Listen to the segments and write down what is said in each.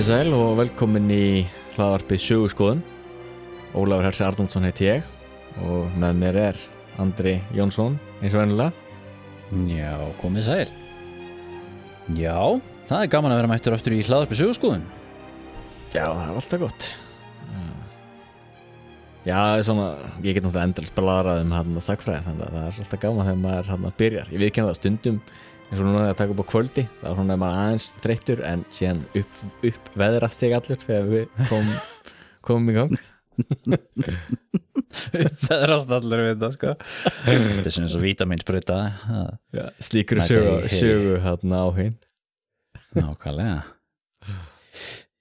Komið sæl og velkomin í hlaðarpið Sögurskoðun Ólafur Hersi Arnoldsson heiti ég og með mér er Andri Jónsson eins og ennilega Já, komið sæl. Já, það er gaman að vera mættur aftur í hlaðarpi sögurskóðun Já, það er alltaf gott. Já, það er svona, ég get náttúrulega endalist bladrað um hann að sagfræði þannig að það er alltaf gaman þegar maður hann að byrjar. Ég viðkynna það stundum eins og núna að taka upp á kvöldi þá er maður aðeins þreyttur en síðan upp, upp veðrast ég allur þegar við komum, komum í gang. Feðrast allir við þetta sko. Þetta er svona svo vítaminsbröta Já, slíkur sögu hérna á hinn. Nákvæmlega.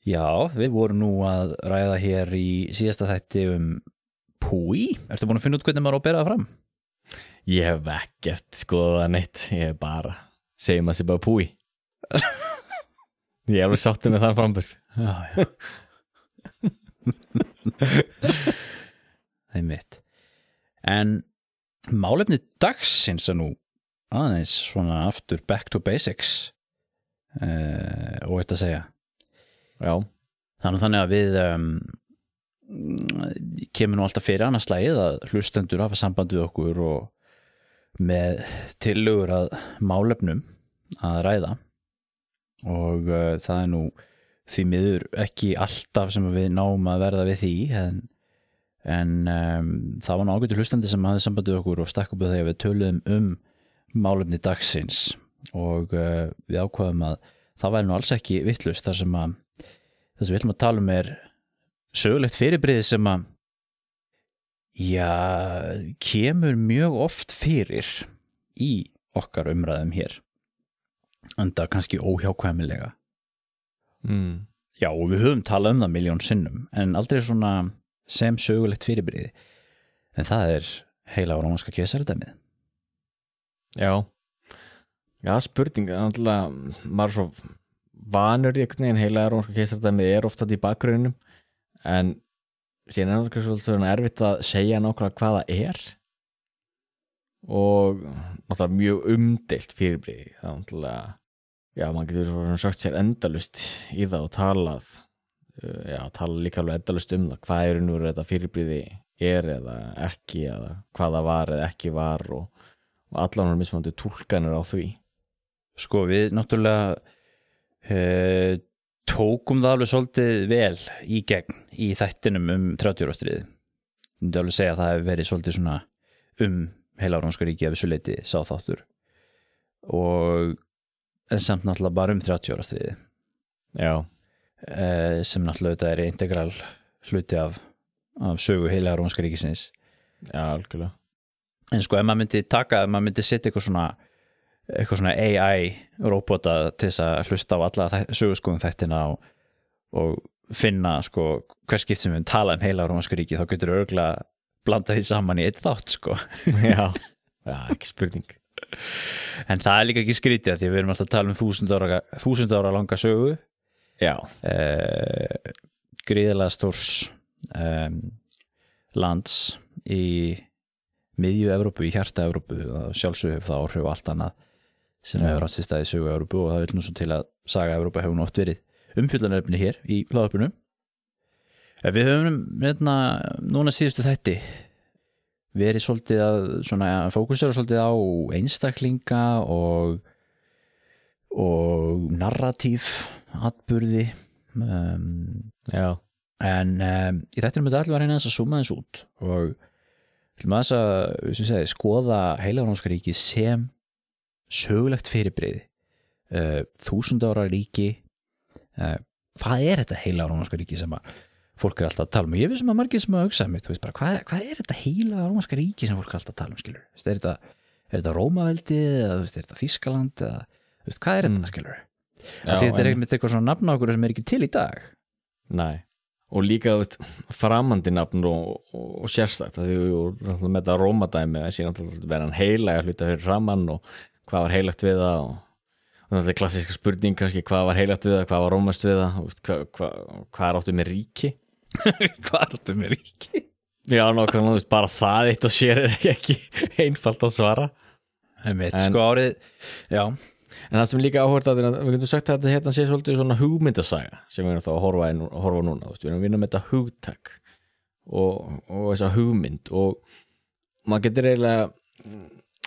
Já, við vorum nú að ræða hér í síðasta þætti um Púi. Ertu búin að finna út hvernig maður á að bera það fram? Ég hef ekkert skoðað neitt Ég hef bara, segjum að sé bara púi. Ég er alveg sáttu með þann já Það er mitt En málefni dagsins er nú aðeins svona aftur back to basics uh, og eitt að segja. Já, Þannig þannig að við um, kemur nú alltaf fyrir annars slægið að hlustendur hafa samband við okkur og með tillögur að málefnum að ræða. Og uh, það er nú því miður ekki alltaf sem við náum að verða við því en, en um, það var ágættur hlustandi sem hafði samband við okkur og stakk upp að við töluðum um málefni dagsins. Og uh, við ákvaðum að það væri nú alls ekki vittlust þar sem að það sem við ætlum að tala um er sögulegt fyrirbrið sem að já, kemur mjög oft fyrir í okkar umræðum hér enda kannski óhjákvæmilega. Mm. já og við höfum talað um það miljón sinnum en aldrei svona sem sögulegt fyrirbrið en það er heila á rómanska kesaradæmið. Já. Já, spurning, að maður er svo vanur í einhvern veginn heila rónska keisardæmi er ofta í bakgrunum en síðan er það svolítið erfitt að segja nákvæmlega hvað það er. Og náttúrulega mjög umdeilt fyrirbrið það er náttúrulega já, maður getur svona sagt sér endalust í það og talað uh, já, tala líka alveg endalust um það hvað er nú þetta fyrirbriði er eða ekki eða hvað það var eða ekki var og, og allan er mismandi túlkanir á því. Sko við náttúrulega uh, tókum það alveg svolítið vel í gegn í þættinum um 30 ástriði ég myndi alveg segja að það hefur verið svolítið svona um heila Rónska ríki af þessu leiti sá þáttur. Og en samt náttúrulega bara um 30 ára stríði já, uh, sem náttúrulega þetta er integral hluti af, af sögu heila Rónska ríkisins. Já, algjörlega. En sko ef maður myndi taka, ef maður myndi setja eitthvað svona eitthvað svona AI robota til þess að hlusta á alla sögurskóðum þættina og, og finna sko hvers skipt sem við tala um heila Rómanska ríki þá getur örgulega blanda því saman í eitt þátt sko. Já, já, ekki spurning. En það er líka ekki skrítið því við erum alltaf að tala um þúsund ára, þúsund ára langa sögu. Já, eh, gríðilega stórs um, lands í miðju Evrópu, í hjarta Evrópu og sjálfsög hefur það áhrif á allt annað sem hefur átt sér stað í sögu Evrópu og það vil nú svo til að saga Evrópa hefur oft verið umfjöldanefni hér í hlaðarpinu En Við höfum hérna, núna síðustu þætti verið svolítið að svona, fókusera svolítið á einstaklinga og og narratív atburði um, en um, í þetta er með allir að reyna þess að suma þess út og til maður þess að segi, skoða heilarónska sem sögulegt fyrirbreyði uh, þúsund ára ríki uh, hvað er þetta heilarónska ríki sem að fólk er alltaf að tala um? Og ég veist sem að margir sem að hugsa mitt, veist, bara, hvað, hvað er þetta heilarónska ríki sem fólk er alltaf að tala um skilur Veist, er þetta, þetta Rómaveldið eða veist, er þetta Þískaland eða veist, hvað er þetta Mm. skilur já þetta er einmitt eitthvað svona nafn á okkur sem er ekki til í dag. Nei, og líka veist, framandi nafn og, og, og vorum með þetta rómadæmi hann heilega hluta fyrir framann og hvað var heilagt við það og, og náttúrulega klassíska spurning kannski hvað var heilagt við það, hvað var rómast við það hvað, hvað, hvað er áttu með ríki? Hvað er þetta með ríki? Já, nákvæmlega, bara það eitt og sér er ekki einfalt að svara. Einmitt, En- sko árið já, En það sem er líka áhört að við getum sagt að þetta hérna sé svolítið svona hugmyndasaga sem við erum þá að horfa, inn, horfa núna við erum að vinna með þetta hugtak og, og þessa hugmynd og maður getur eiginlega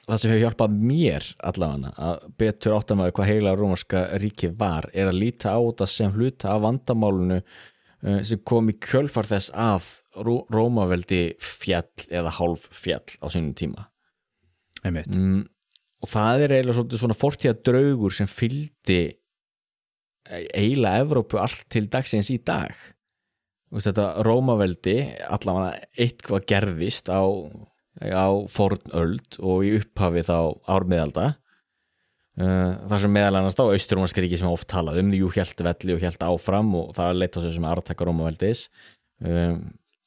það sem hefur hjálpað mér allavega að betur áttamæðu hvað heila rómarska ríkið var er að líta á þetta sem hluta af vandamálunu uh, sem kom í kjölfar þess að Ró Rómaveldi fjall eða hálf fjall á sínum tíma. Mm, og það er eiginlega svona fortíða draugur sem fylgdi eiginlega Evrópu allt til dagsins í dag. Þetta Rómaveldi allavega eitthvað gerðist á, á fornöld og í upphafi þá ármiðalda. Uh, þar sem meðal annars þá Austurumarskaríki sem oft talað um jú hjælt velli og hjælt áfram og það leitt á sig sem aðrataka Rómaveldis. Um,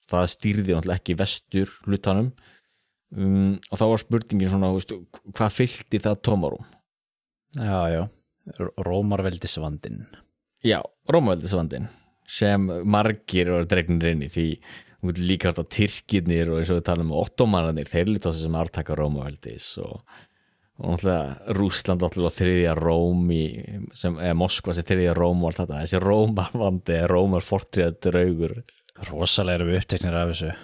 það stýrði náttúrulega ekki vestur hlutanum. Um, og þá var spurningin svona veist, hvað fylgdi það tómarum já, já, Rómarveldisvandin já, Rómaveldisvandin sem margir var dregnir inn í því líka hægt að Tyrkirnir og eins og við talum um ottomanarnir, þeir líta á sem artaka Rómaveldis og, og náttúrulega Rúsland náttúrulega þriðja Róm í, sem, eða Moskva sem þriðja Róm og allt þetta, þessi Rómarvandi Rómar fortriða draugur. Rosalega erum við uppteknir af þessu.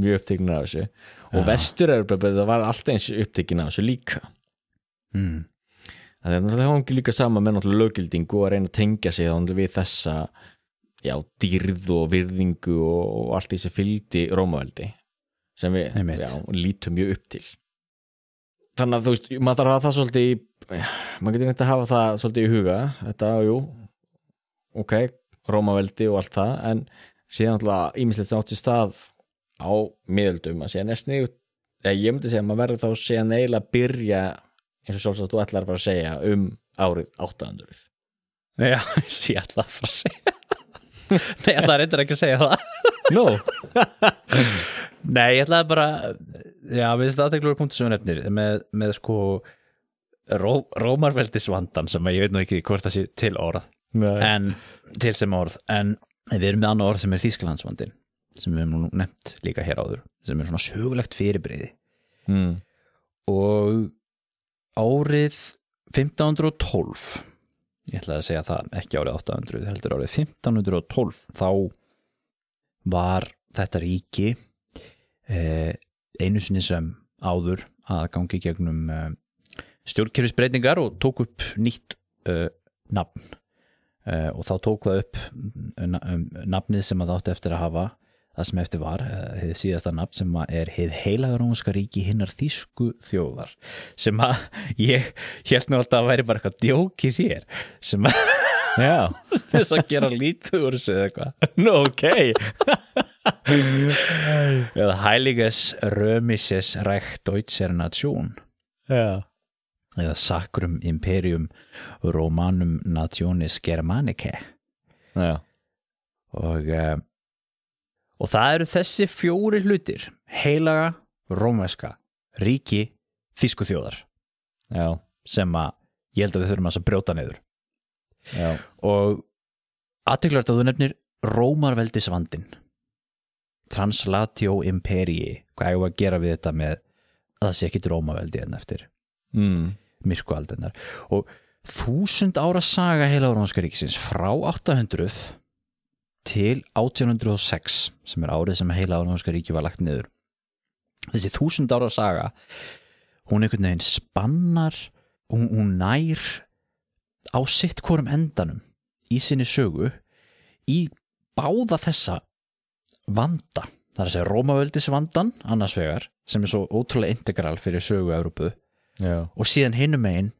Mjög uppteknir af þessu. Og vestur er það var alltaf eins upptekinn af þessu líka. Mm. það er náttúrulega ekki líka sama með náttúrulega lögildingu að reyna að tengja sig við þessa já, dýrð og virðingu og, og allt því sem fylgdi Rómaveldi sem við já, lítum mjög upp til. Þannig að þú veist, maður þarf að hafa það svolítið í, maður getur neitt að hafa það svolítið í huga þetta, jú ok, Rómaveldi og allt það en síðan náttúrulega ímislegt sem átti stað á miðöldum að síðan er snið eða ég myndi segja að maður verður þá síðan eiginlega að byrja eins og sjálfsagt þú ætlar að fara að segja um árið 800 já, ég ætla að fara að segja nei, ég ætla reyndar ekki að segja það no. nei, ég ætlaði bara já, við þetta aðteglur punktu sem við nefnir með, með sko Ró, Rómarveldisvandan sem ég veit nú ekki hvort það sé til orð Nei. en til sem orð en við erum með annað orð sem er Þísklandsvandin sem við hefum nú nefnt líka hér áður sem er svona sögulegt fyrirbreyði mm. og árið 1512 ég ætlaði að segja það ekki árið 800 heldur árið 1512 þá var þetta ríki eh, einu sinni sem áður að gangi gegnum eh, stjórnkerfisbreytingar og tók upp nýtt eh, nafn. Eh, og þá tók það upp mm, um, nafnið sem að það átti eftir að hafa það sem eftir var, eh, hið síðasta nafn sem er hið heilaga rómska ríki hinnar þýsku þjóðar sem að ég held mér alltaf að væri bara eitthvað djók í þér sem að þess að gera lítið úr þessu eða eitthvað. No, ok. Eða Heiliges Römisches Reich Deutscher Nation. Já, eða Sacrum Imperium Romanum Nationis Germanicae já, og uh, og það eru þessi fjóri hlutir heilaga, rómveska ríki, þýsku þjóðar já, sem að ég held að við þurfum að brjóta já. og aðteglart að þú nefnir Rómarveldisvandin Translatio Imperii hvað við að gera við þetta með að það sé ekki Rómaveldi en eftir Mm. myrkualdennar og þúsund ára saga heila Rómska ríkisins frá 800 til 1806 sem er árið sem heila Rómska ríki var lagt niður. Þessi þúsund ára saga hún einhvern veginn spannar hún, hún nær á sitt hvorum endanum í sinni sögu í báða þessa vanda það er að segja Rómaveldisvandan annars vegar sem er svo ótrúlega integral fyrir sögu Európu og síðan hinum megin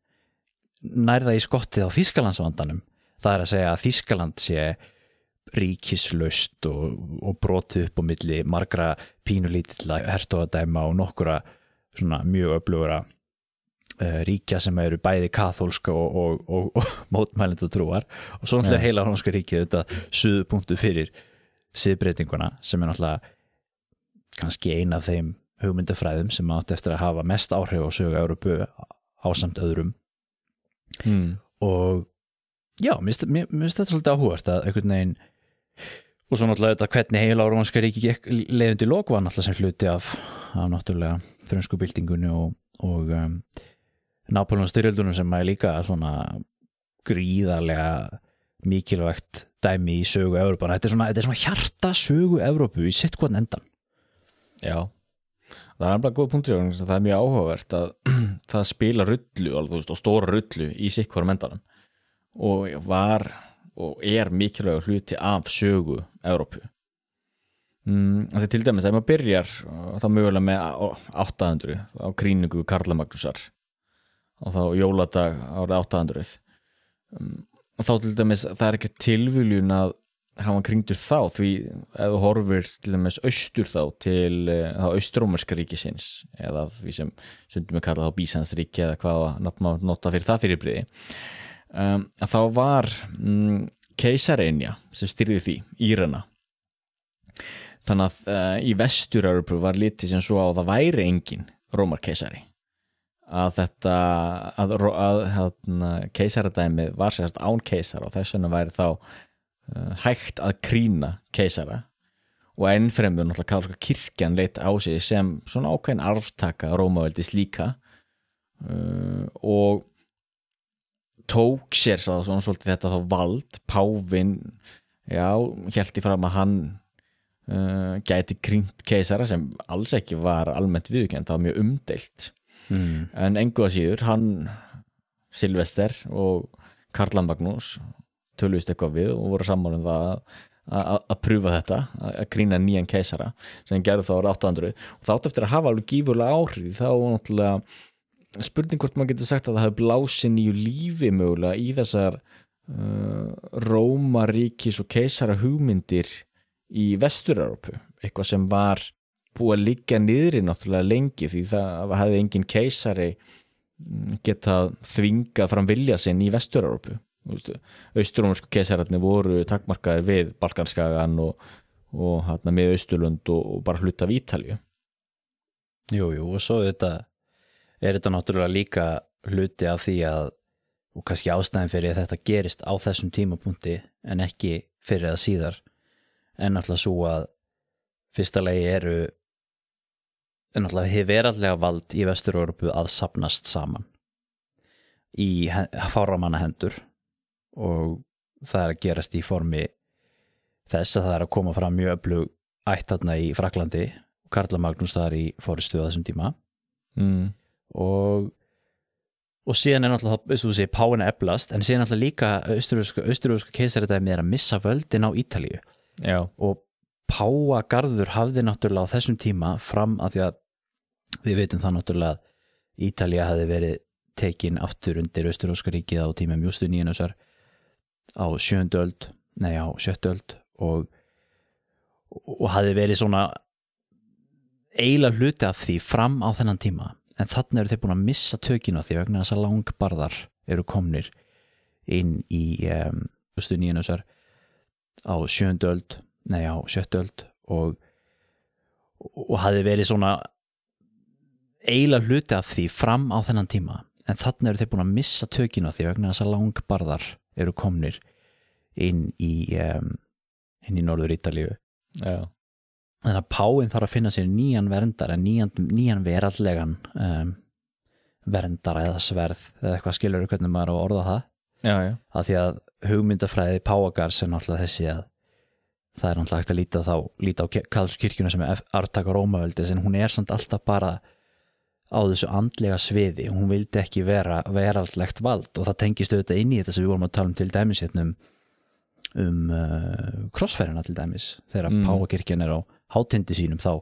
nærða í skottið á Þískalandsvandanum það er að segja að Þískaland sé ríkislaust og, og brotið upp á milli margra pínulítilla hertóðadæma og nokkura svona mjög öflugura uh, ríkja sem eru bæði kathólska og, og, og, mótmælendu trúar og svo náttúrulega er heila hónska ríkið þetta suðupunktu fyrir siðbreytinguna sem er náttúrulega kannski ein af þeim hugmyndafræðum sem átt eftir að hafa mest áhrif á sögu Európu ásamt öðrum. Mm. og já, mér finnst þetta svolítið áhugast að einhvern veginn og svo náttúrulega þetta hvernig heila árumanska ríki leiðundi lók var náttúrulega sem hluti af, af náttúrulega frönsku byltingunni og, og um, Nápolón styrjöldunum sem er líka svona gríðarlega mikilvægt dæmi í sögu Evrópa þetta er svona, þetta er svona hjarta sögu Evrópu í sitt hvern endan. Já, það er alveg góð punktur það er mjög áhugavert að það spila rullu alveg, þú veist, og stóra rullu í sikkvarum endanum. Og var og er mikilvægur hluti af sögu Evrópu. Mm, það er til dæmis að maður byrjar uh, þá mögulega með á- 800 á kríningu Karla Magnúsar og þá jóladag árið 800 um, og þá til dæmis það er ekki tilviljun að var kringdur þá því ef þú horfir til dæmis austur þá til uh, þá austrómerska ríkisins eða því sem stundum við kalla þá Bísansríki eða hvað var nafn maður nota fyrir það fyrirbriði um, að þá var mm, keisareinja sem styrði því, Írana. Þannig að uh, í vestur-Európu var litið sem svo að það væri engin rómarkeisari. Að þetta að, að, að, að keisaradæmið var sérst án keisara og þess vegna væri þá uh, hægt að krína keisara. Og ennfremur náttúrulega kálska kirkjan leitt á sig sem svona ákveðin arftaka rómaveldis líka. Uh, og tók sér sá, svona svolítið þetta þá vald Pávin já, held í fram að hann uh, gæti krínt keisara sem alls ekki var almennt viðkjönd, það var mjög umdeilt mm. en engu að síður hann Silvester og Karla Magnús töluðist eitthvað við og voru saman um það að, prúfa þetta að, grína nýjan keisara sem gerðu þá ára 800 og þátt eftir að hafa alveg gífurlega áhrif þá var náttúrulega spurning hvort maður getur sagt að það hefur blásið nýju lífi mögulega í þessar uh, Rómaríkis og keisara hugmyndir í Vestur-Európu eitthvað sem var búið að liggja niðri náttúrulega lengi því það hefði engin keisari mm, getað þvingað fram vilja sinn í Vestur-Európu Austurómusku keisararnir voru takmarkaðir við Balkanskagan og, og hérna með Austurlund og, og bara hluta af Ítalju Jú, jú, og svo þetta er þetta náttúrulega líka hluti af því að og kannski ástæðin fyrir að þetta gerist á þessum tímapunkti en ekki fyrir að síðar en náttúrulega svo að fyrsta legi eru en náttúrulega hefur verallega vald í Vestur-Európu að sapnast saman í fáramanna hendur og það er að gerast í formi þess að það er að koma fram mjög öflug ættatna í Fraklandi Karla Magnús það er í fóristu á þessum tíma mm. Og og síðan er náttúrulega, eins og þú segir, Páin er eflast en síðan er náttúrulega líka austurljóðska keisaritæmi er að missa völdin á Ítalíu. Já, og Páagarður hafði náttúrulega á þessum tíma fram að því að við veitum það náttúrulega að Ítalía hafði verið tekin aftur undir austurljóðska ríkið á tíma mjústu nýjanusar á sjöndu öld, nei á sjöttu öld og, og hafði verið svona eiginlega hluti af því fram á þennan tíma en þannig eru þeir búin að missa tökina því vegna þess að langbarðar eru komnir inn í um, nýjanusar á sjöndu öld, nei á sjöttu öld og, og hafði verið svona eiginlega hluti af því fram á þennan tíma. En þannig eru þeir búin að missa tökina því vegna þess að langbarðar eru komnir inn í um, inn í norður Ítalíu já, þannig að Páin þarf að finna sér nýjan verndar en nýjan, nýjan verallegan um, verndara eða sverð eða eitthvað skilur hvernig maður á að orða það já, já. að því að hugmyndafræði Páagars er náttúrulega þessi að það er náttúrulega hægt að líta, þá, líta á Karlskirkjuna sem er artaka Rómaveldis en hún er samt alltaf bara á þessu andlega sviði hún vildi ekki vera veraldlegt vald og það tengist auðvitað inn í þetta sem við vorum að tala um til dæmis hérna um, um uh, krossferðina til dæmis þegar mm. Páagirkjan er á hátindi sínum þá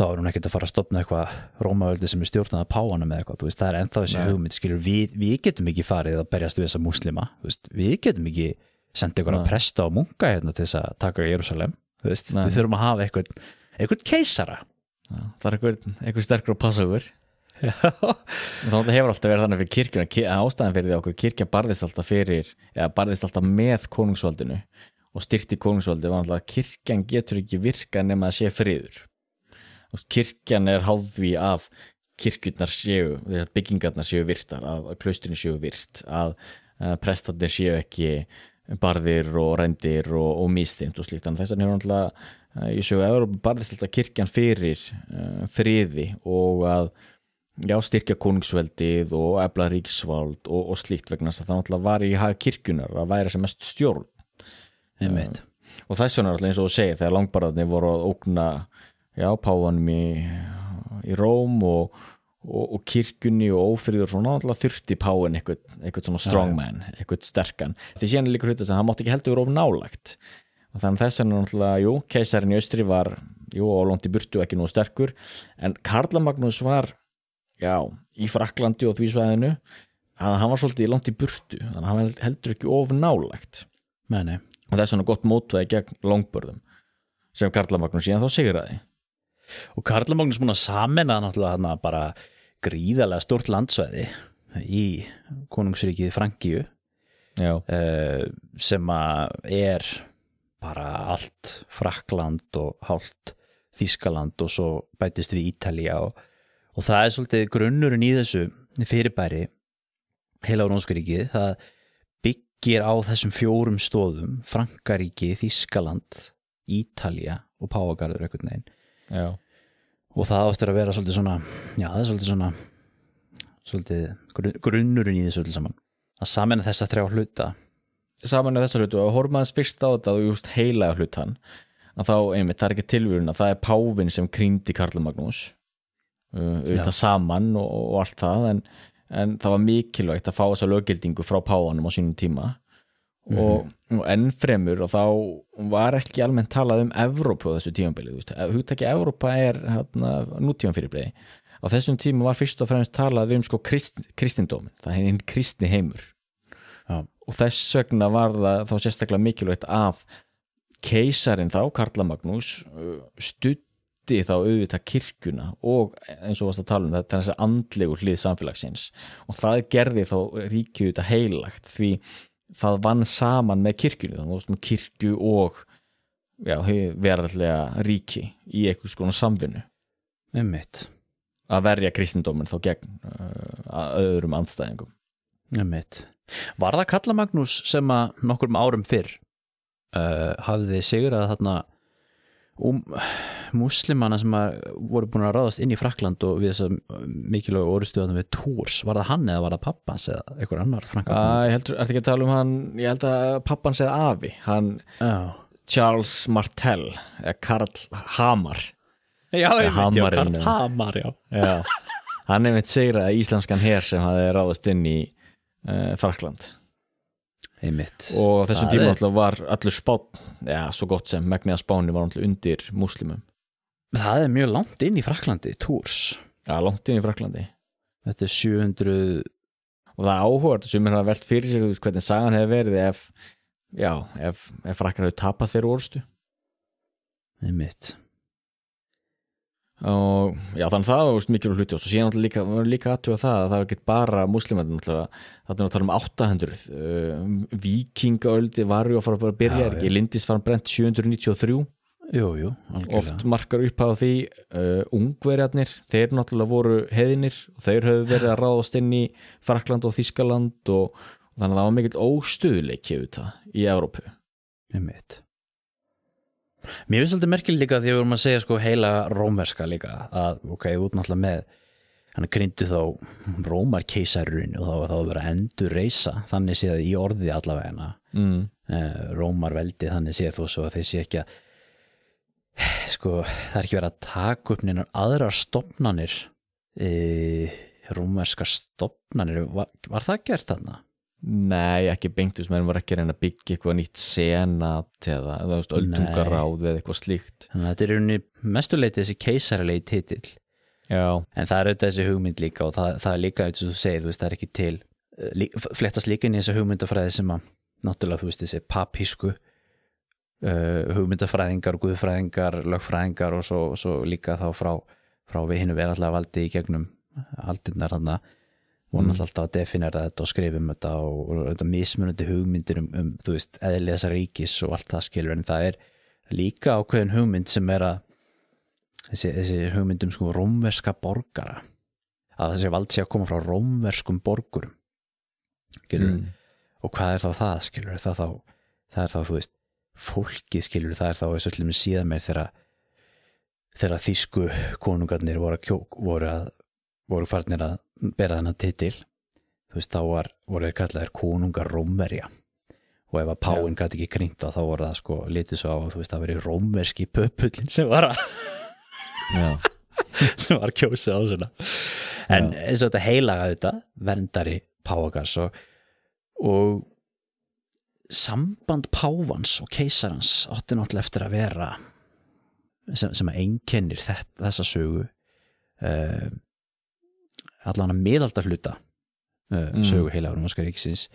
þá er hún ekkert að fara að stopna eitthvað Rómaveldi sem er stjórnað að páanum eða eitthvað, veist, það er ennþá þessi hugmynd skilur, við, við getum ekki farið að berjast við þessa múslima, þú veist, við getum ekki senda ykkur að presta og munka hérna til þess að taka Jérúsalem veist, Nei. við þurfum að hafa eitthvað eitthvað keisara. Já, það er einhver, einhver sterkur að passa Já, þá hefur alltaf verið þannig fyrir kirkjuna ástæðan fyrir því að okkur kirkjan barðist alltaf fyrir eða barðist alltaf með konungsvaldinu og styrti konungsvaldi var alltaf að kirkjan getur ekki virka nema að sé friður. Veist, kirkjan er háð því að kirkjurnar séu, að byggingarnar séu virtar, að, að klausturinn séu virt að, að prestarnir séu ekki barðir og rændir og, og místind og slíkt. Þannig að þess vegna hefur alltaf í sögu Európa barðist alltaf kirkjan fyrir uh, friði og að já, styrkja konungsveldið og efla ríksvald og, og slíkt vegna þess að það náttúrulega var í hag kirkjunar að væra sem mest stjórn einmitt. Og þess vegna er alltaf eins og þú segir þegar langbarðarnir voru að ógna já, páfanum í, í Róm og, og, og kirkjunni og ófriður og svona alltaf þurfti páin eitthvað, eitthvað svona strongman, eitthvað sterkan. Því síðan er líka hluta sem hann mátti ekki heldur of nálagt og þannig þess vegna náttúrulega, jú, keisarin í austri var jú, og langt í burtu ekki nú sterkur. En Karla Magnús var já, í Fraklandi og því svæðinu að hann var svolítið langt í burtu þannig að hann heldur ekki of nálagt Meni. Og það er svona gott mótvæði gegn langbörðum sem Karla Magnús síðan þá sigraði. Og Karla Magnús múin að náttúrulega bara gríðarlega stort landsvæði í konungsríkið Frankíu uh, sem að er bara allt Frakland og hálft Þískaland og svo bætist við Ítalía og, og það er svolítið grunnurinn í þessu fyrirbæri heila á Rónskaríkið það byggir á þessum fjórum stóðum Frankaríki, Þískaland Ítalía og Páagarður einhvern veginn. Já, og það áttur að vera svolítið svona já, það er svolítið svona svolítið grunn- grunnurinn í þessu öll saman. Að samena þessa þrjá hluta. Saman með þessa hlutu og horfum aðeins fyrst á þetta og just heilaga hlutan að þá, einmitt, það er ekki tilvíðun að það er Pávin sem krýndi Karla Magnús uh, auðvitað saman og, og allt það en, en það var mikilvægt að fá þessa löggildingu frá Pávanum á sínum tíma. Og, og ennfremur og þá var ekki almennt talað um Evrópu á þessu veist, hugtaki Evrópa er hérna, nútíman fyrirbreyði á þessum tíma var fyrst og fremst talað um sko krist, kristindómin, það er hinn kristni heimur. Já, og þess vegna var það þá sérstaklega mikilvægt að keisarin þá, Karla Magnús uh, stutti þá auðvitað kirkjuna og eins og varst að tala um þetta þessi andlegu hlið samfélagsins. Og það gerði þá ríkju þetta heilagt því það vann saman með kirkjunni. Þannig að með kirkju og verðarlega ríki í eitthvað skona samvinnu. Einmitt. Að verja kristindóminn þá gegn uh, að öðrum andstæðingum. Einmitt. Var það Kalla Magnús sem að nokkur árum fyrr uh, hafði sigrað þarna um, muslimana sem voru búin að ráðast inn í Frakland og við þess að mikilvægu orustuðan við Tórs, var það hann eða var það pappans eða einhver annar Franka? Uh, ég ertu ekki að tala um hann ég held að pappan segði afi hann Já, Charles Martel eða Karl Hamar já, einmitt, já, Hamarinn, Karl eða- Hamar, já já. hann er mitt segra íslenskan her sem hafði ráðast inn í uh, Frakland Einmitt. og þessum tíma er- var allur spán já, svo gott sem megni að spáni var alltaf undir múslimum. Það er mjög langt inn í Fraklandi, Tórs já, langt inn í Fraklandi Þetta er 700 og það er áhugað sem er að velt fyrir sér hvernig sagan hefði verið ef ef, ef frakkar hefur tapað þeirra orðstu. Einmitt og já þannig það var veist, mikilvæg hluti. Og svo síðan líka, líka aðtuga það að það var ekki bara muslimar er að tala um 800 uh, vikingaöldi var ju að fara bara að byrja, Já, ekki Lindisfarn brent 793, Jú, jú, oft markar upp á því uh, ungverjarnir, þeir náttúrulega voru heiðinir og þeir höfðu verið að ráðast inn í Frakland og Þískaland og, og þannig að það var mikill auðvitað í Evrópu. Einmitt. Mér finnst svolítið merkileg líka því að við vorum að segja sko heila rómerska líka að ok, út náttúrulega með hann grindu þá rómarkeisarurinn og þá var það að vera endur reysa þannig séð í orði allavegna mm. eh, rómarveldi þannig séð þó svo að þeir sé ekki að sko það er ekki verið að taka upp neinar aðrar stopnanir e, rómerskar stopnanir var, var það gert þarna? Nei, ekki beint, menn var ekki að reyna að byggja eitthvað nýtt senat eða, öldungaráð eða eitthvað slíkt. Þannig að þetta er rauninni mestuleiti þessi keisaralegi titill. Já, En það er auðvitað þessi hugmynd líka og það, það er líka eins og þú segir, þú veist, það er ekki til eh, lí, flettast líka inn í þessi hugmyndafræði sem að náttúrulega, þú veist, þessi papísku uh, hugmyndafræðingar guðfræðingar, lögfræðingar og svo, svo líka þá frá, frá við hinnu og náttúrulega alltaf að definera þetta og skrifum þetta og, og þetta mismunandi hugmyndir um, um þú veist, eðli þessa ríkis og allt það skilur en það er líka ákveðin hugmynd sem er að þessi, þessi hugmyndum sko rómverska borgara að þessi vald sé að koma frá rómverskum borgurum skilur Mm. og hvað er þá það skilur það, þá, það er þá þú veist fólkið skilur það er þá þessu allir með síðan meir þegar þegar þýsku konungarnir voru að, kjó, voru að voru farnir að bera þennan titil. Þú veist, þá var, voru þeir kallaðir konungar Rómverja. Og ef að Páin gæti ekki krýnta þá voru það sko litið svo á að þú veist, það verið rómverski pöpullin sem var að já, sem var kjósið á svona. En eins og þetta heilaga þetta verndari Páagars og, og samband Pávans og keisarans átti náttúrulega eftir að vera sem, sem að einkennir þetta, þessa sögu. Uh, allan að miðaldar hluta uh, sögu heilaga rómverska ríkisins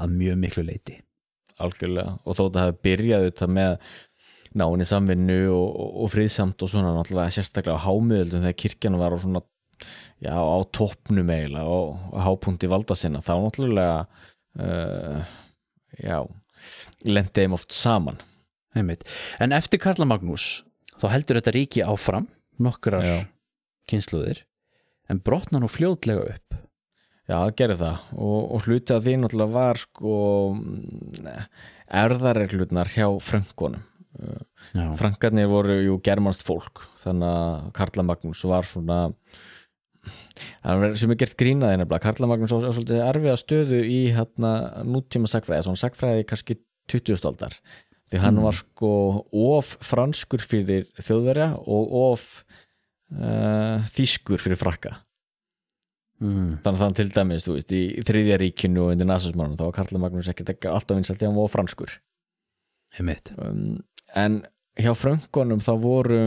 að mjög miklu leiti algjörlega. Og þótt að hafa byrjað þetta með náinni samvinnu og, og, og friðsamt og svona náttúrulega sérstaklega á hámiðöldum þegar kirkjan var á svona já, á toppnum eiginlega og hápunkti valda sinna þá náttúrulega uh, já lendi þeim oft saman. Einmitt. En eftir Karla Magnús þá heldur þetta ríki áfram nokkrar kynsluðir en brotna nú fljótlega upp. Já, það gerir það. Og, og hluti af því náttúrulega var sko mm, erðareglutnar hjá fröngunum Frankarnir voru jú germanst fólk þannig að Karla Magnús var svona það er sem er gert grínaði nefnilega. Karla Magnús á svolítið erfiða stöðu í hérna nútíma sagfræði svona sagfræði kannski 20 aldar. Því hann var sko of franskur fyrir þjóðverja og of uh, þýskur fyrir frakka. Mm, þannig að þann til dæmis, þú veist, í þriðja ríkinu og undir nasismannum, þá var Karla Magnús ekkert ekki alltaf vinsalt að hann var franskur. Um, en hjá fröngunum þá voru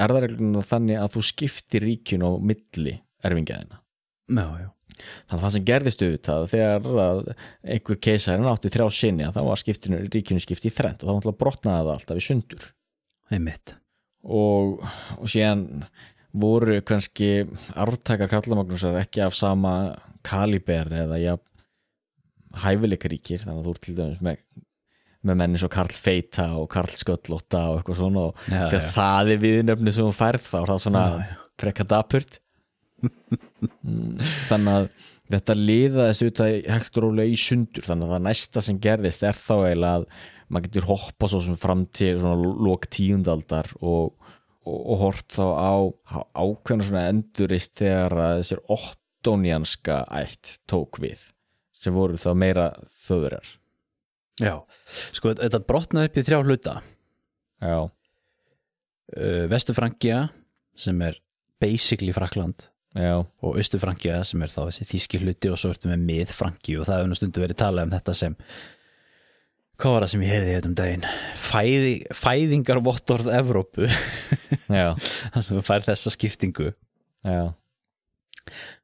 erðaregluna þannig að þú skiptir ríkinu á milli erfingjaðina Já, já, þannig að það sem gerðist auðvitað þegar einhver keisarinn átti þrjá sinni að þá var skiptinu, ríkinu skipt í þrend og þá brotnaði það alltaf í sundur. Og, og síðan voru kannski arftakar Karlamagnúsar ekki af sama kaliber eða ja, hæfileikaríkir þannig að þú ert til dæmis með, með menni svo Karl Feita og Karl Sköllótta og eitthvað svona og Já, þegar já. það er viðnöfni sem þú færð þá er það svona Já, já. frekka dapurt Mm, þannig að þetta liðaðist út að hægt og rólega í sundur þannig að það næsta sem gerðist er þá eiginlega að maður getur hoppa svo sem fram til svona lók tíundaldar og, og, og hort þá á, á ákveðna svona endurist þegar þessir ottónianska ætt tók við sem voru þá meira þöðurar Já, sko þetta brotnaði upp í þrjá hluta. Já, uh, Vesturfrankja sem er basically Frakland já, og Austurfrankja sem er þá þessi þýski hluti og svo ertu með miðfranki og það hefur nú stundu verið talað um þetta sem hvað var það sem ég heyrði þetta um daginn? Fæði, fæðingar vottorð Evrópu það sem fær þessa skiptingu. Já.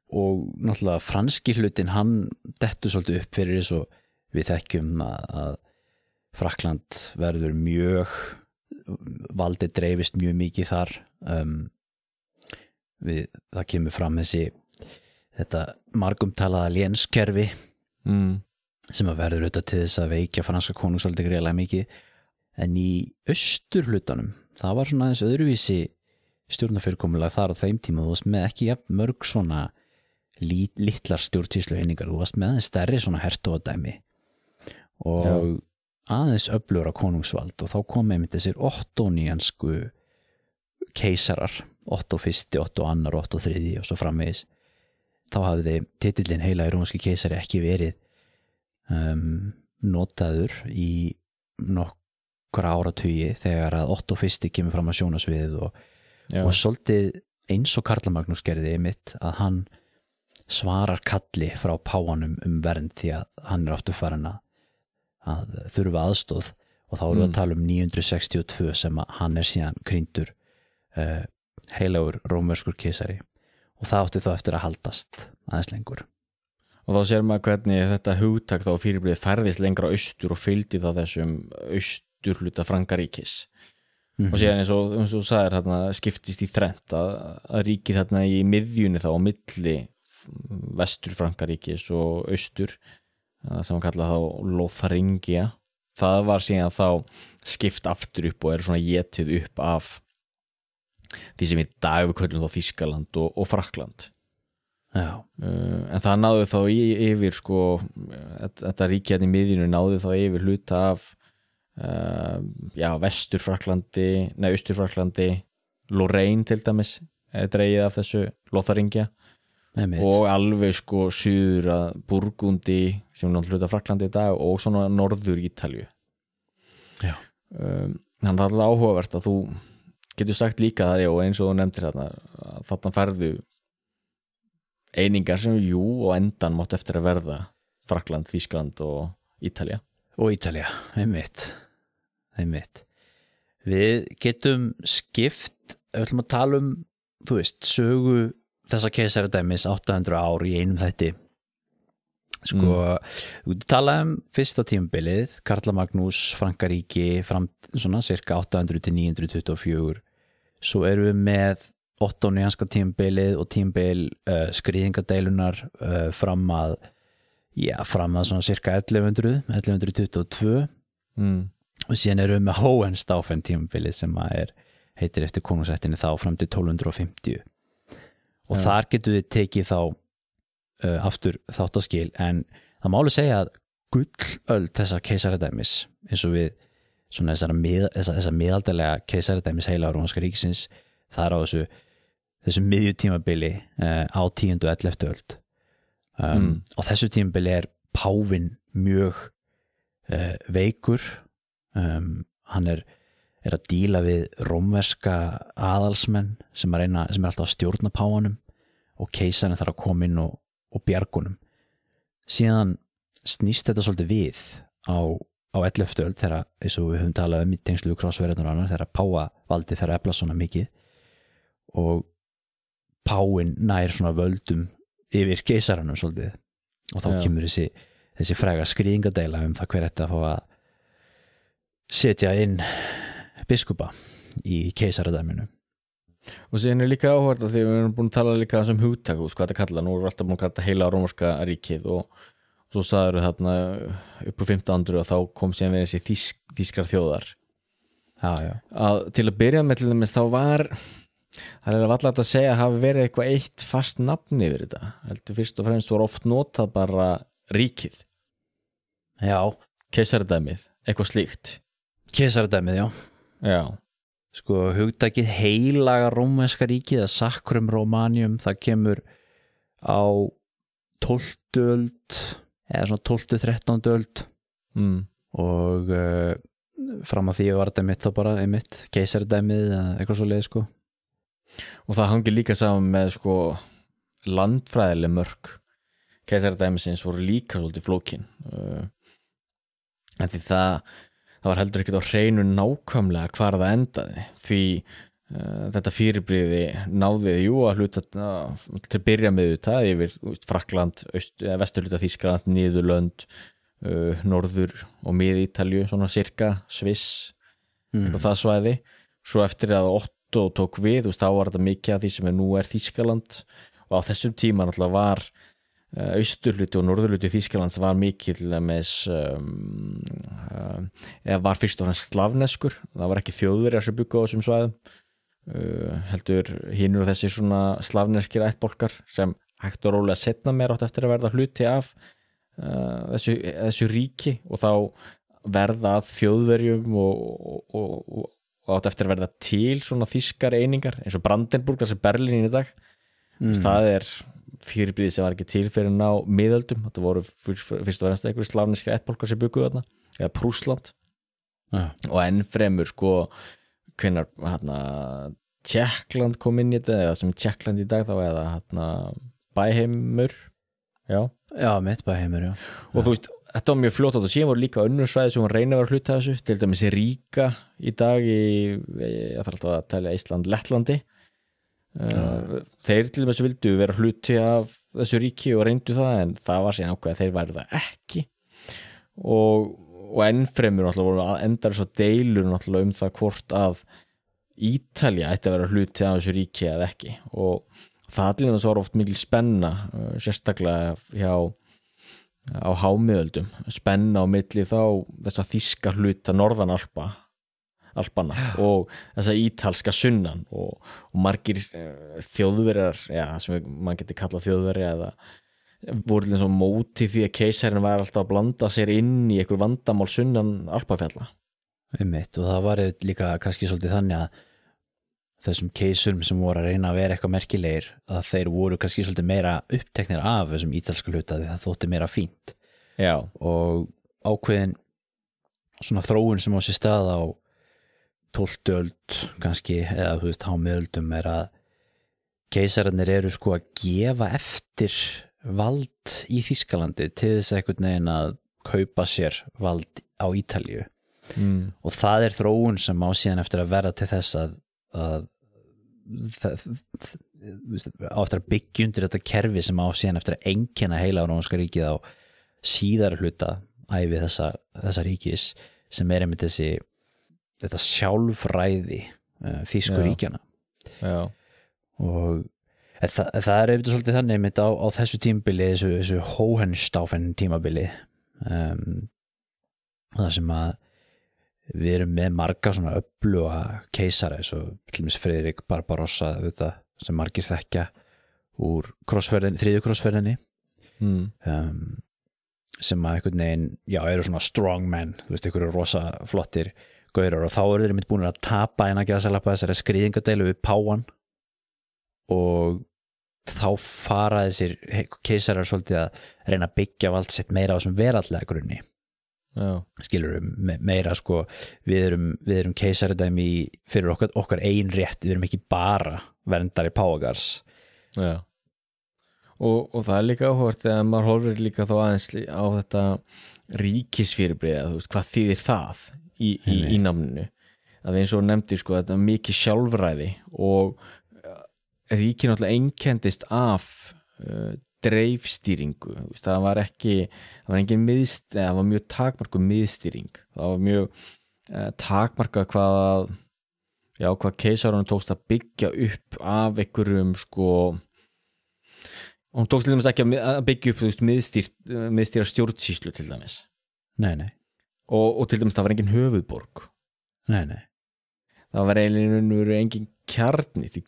Og náttúrulega franski hlutin hann dettur svolítið upp fyrir þess og við þekkjum að, að Frakland verður mjög valdið dreifist mjög mikið þar. Um, við, það kemur fram þessi þetta margumtalaða lénskerfi. Mm, sem að verður auðvitað til þess að veikja franska konungsvaldi greiðlega mikið. En í austurhlutanum það var svona aðeins öðruvísi stjórnafyrirkomulega þar á þeim tíma. Þú varst með ekki jafn mörg svona lít, litlar stjórnsýslu heiningar þú varst með aðeins stærri svona hertóðdæmi og aðeins öflugur á konungsvald. Og þá kom einmitt þessir ottóníansku keisarar Otto fyrsti, Otto annar, Otto þriði og svo framvegis. Þá hafði titillin heila í rómski keisari ekki verið um, notaður í nokkra áratugi þegar að Otto fyrsti kemur fram að sjónasviðið og, og svolítið eins og Karla Magnús gerði mitt að hann svarar kalli frá páanum um vernd því að hann er áttu farin að, þurfa aðstóð og þá erum við Mm. að tala um 962 sem að hann er síðan krýndur uh, heilagur rómverskur keisari. Og það átti þá eftir að haldast aðeins lengur og þá sér maður hvernig þetta hugtak þá fyrirblið færðist lengra austur og fylgdi þá þessum austur hluta frankaríkis Mhm. og síðan eins og, eins og sagðir þarna, skiptist í þrent að, að ríkið þarna í miðjunni þá á milli vestur frankaríkis og austur það sem hann kalla þá Lotharingia það var síðan þá skipt aftur upp og er svona getið upp af því sem í dag við köllum þá Þískaland og, og Frakland Uh, en það náði þá yfir sko, þetta, þetta ríki hérna í miðjunu náði þá yfir hluta af uh, já, vesturfraklandi nei, austurfraklandi Lorraine til dæmis dreigið af þessu Lotharingja einmitt. og alveg sko suður að Burgundi sem hluta Fraklandi í dag og svona norður Ítalju Já. um, þannig að það er áhugavert að þú getur sagt líka það og eins og þú nefndir hérna að þarna færðu einingar sem jú og endan mátt eftir að verða Frakland, Þískland og Ítalja og Ítalja, einmitt. Einmitt. Við getum skipt við ætlum að tala um þú veist, sögu þessa keisaradæmis 800 ár í einum þætti. Sko, við getum talað um fyrsta tímabilið, Karla Magnús Frankaríki, fram svona cirka 800 til 924 svo erum við með ottónianska tímabilið og tímabil uh, skriðingadeilunar uh, fram að já, fram að svona cirka 1100 1122 mm. og síðan erum við með Hohenstaufen tímabilið sem að er, heitir eftir konungsættinni þá fram til 1250 og Já. þar getum við tekið þá uh, aftur þáttaskil en það máli segja að gullöld þessa keisaradæmis eins og við svona þessara, mið, þessa, þessa miðaldalega keisaradæmis heila rómanska ríkisins það er á þessu þessu miðjutímabili uh, á tíundu og elleftu öld um, Mm. og þessu tímabili er Pávin mjög uh, veikur um, hann er, er að díla við rómverska aðalsmenn sem er, reyna, sem er alltaf að stjórna páfanum og keisarinn þarf að koma inn og, og bjargunum síðan snýst þetta svolítið við á, á 11. öld þegar eins og við höfum talað um í tengslu krásverðarnar og annar þegar páfavaldi fer að efla svona mikið og páin nær svona völdum yfir keisaranum svolítið. Og þá Já. kemur þessi, þessi fræga skrýðingadeila um það hver þetta að fá að setja inn biskupa í keisaradæminu. Og síðan er líka áhugavert að því við erum búin að tala líka um hugtak, veist hvað þetta kalla nú erum við alltaf búin að kalla heila rómarska ríkið og svo sagður þarna upp úr 1500 og þá kom síðan við þessi þýsk, þýskar þjóðar. Já, já, að til að byrja með til dæmis þá var það er allavega að segja að hafi verið eitthvað eitt fast nafn yfir þetta heldur fyrst og fremst voru oft notað bara ríkið, já keisaradæmið eitthvað slíkt keisaradæmið, já já, sko hugtakið heilaga rómænska ríkið að Sakrum Romanium það kemur á 12. öld eða svona 12. 13. öld mm. og uh, fram að því var þetta mitt þá bara einmitt keisaradæmið eða eitthvað svo leið sko og það hangir líka saman með sko landfræðileg mörg keisaradæmisins voru líka svolítið flókin. Uh, en því það það var heldur ekkert á hreinu nákvæmlega hvar það endaði. Því uh, þetta fyrirbriði náði jú að hluta uh, til að byrja með þetta yfir Frakland, vesturluta Þískland Niðurlönd, uh, Norður og Mið-Ítalju, svona cirka Sviss mm. og það svæði. Svo eftir að Otto tók við veist, þá var þetta mikið af því sem er nú er Þískaland og á þessum tíma náttúrulega var uh, austurluti og norðurluti Þískalands var mikið dæmis um, um, eða var fyrst og fremst slavneskur. Það var ekki þjóðverjar sem byggu á þessum svæðum uh, heldur hinnur og þessi svona slavneskir ættbólkar sem hægt og rólega setna meir átt eftir að verða hluti af uh, þessu, þessu ríki og þá verða þjóðverjum og, og, og, og, átt eftir að verða til svona þískar einingar eins og Brandenburg, þessi Berlín í dag. Mm. það er fyrirbyrði sem var ekki til fyrir ná miðöldum, þetta voru fyrst og fremst einhverju slavniska ettbólkar sem bygguðu þarna eða Prúsland Já. og enn fremur sko hvenar hérna Tjekkland kom inn í þetta eða sem Tjekkland í dag þá eða hérna Bæheimur. Já, já, mitt bara heimur, já. Og þú veist, þetta var mjög fljótt og síðan voru líka önnur svæði sem hún reyna að vera hluta þessu. Til dæmis í Ríka í dag í, ég þarf alltaf að tala Ísland, Lettlandi. Uh, þeir til dæmis vildu vera hluti af þessu ríki og reyndu það en það var síðan ákveð að þeir væri það ekki. Og, og ennfremur endar svo deilur um það hvort að Ítalja ætti að vera hluti af þessu ríki eða ekki. Og það til dæmis var oft mikil spenna uh, sérstaklega hjá á hámiðöldum spenna á milli þá þessa þíska hluta norðan Alpa Alpana og þessa ítalska sunnan og, og margir uh, þjóðverjar, já, það sem maður getur kallað þjóðverja eða voru eins og móti því að keisarinn var alltaf að blanda sér inn í einhver vandamál sunnan Alpafjalla. Einmitt og það var líka kannski svolítið þannig að þessum keisurum sem voru að reyna að vera eitthvað merkilegir að þeir voru kannski svolítið meira uppteknir af þessum ítalska hluta því það þótti meira fínt já, og ákveðin svona þróun sem á sér stað á 12. öld kannski eða þú veist hámiðöldum er að keisararnir eru sko að gefa eftir vald í Þískalandi til þess að einhvern veginn að kaupa sér vald á Ítalju mm. og það er þróun sem á síðan eftir að verða til þess að, að það, veist, á eftir að byggja undir þetta kerfi sem á síðan eftir að engina heila á Rónska ríkið á síðar hluta æfi þessa, þessa ríkis sem er einmitt þessi þetta sjálfræði þýsku Já. ríkjana já, og en það, það er auðvitað svolítið þannig einmitt á, á þessu tímabili þessu, þessu Hohenstaufen tímabili um, það sem að við erum með marga svona öfluga keisara eins og til dæmis Friðrik Barbarossa auðvitað, sem margir þekkja úr þriðu krossferðinni. Mm. um, sem að einhvern veginn, já, eru svona strong men, þú veist, einhverju rosa flottir gaurar. Og þá eru þeir mitt búin að tapa en að gefa sér lappa þessari skriðingadeilu við Páan og þá fara þessir keisarar svolítið að reyna að byggja vald sitt meira á þessum verallega grunni já, skilur me meira sko við erum, við erum keisaradæmi fyrir okkar, okkar ein rétt, við erum ekki bara verndari Páagars og, og það er líka áhvert þegar maður horfir líka þá aðeins á þetta ríkisfyrirbriða, þú veist, hvað þýðir það í, í, í namninu að eins og nefndir sko, þetta er mikið sjálfræði og uh, ríkin náttúrulega einkendist af uh, dreifstýringu það var ekki það var engin miðst, það var mjög takmarku miðstýring, það var mjög uh, takmarka hvað já, hvað keisarunum tókst að byggja upp af einhverjum sko hún tókst til dæmis ekki að byggja upp veist, miðstýrt, miðstýra stjórnsýslu til dæmis. Nei, nei, og, og til dæmis það var engin höfuðborg. Nei, nei það var eiginlega engin kjarni því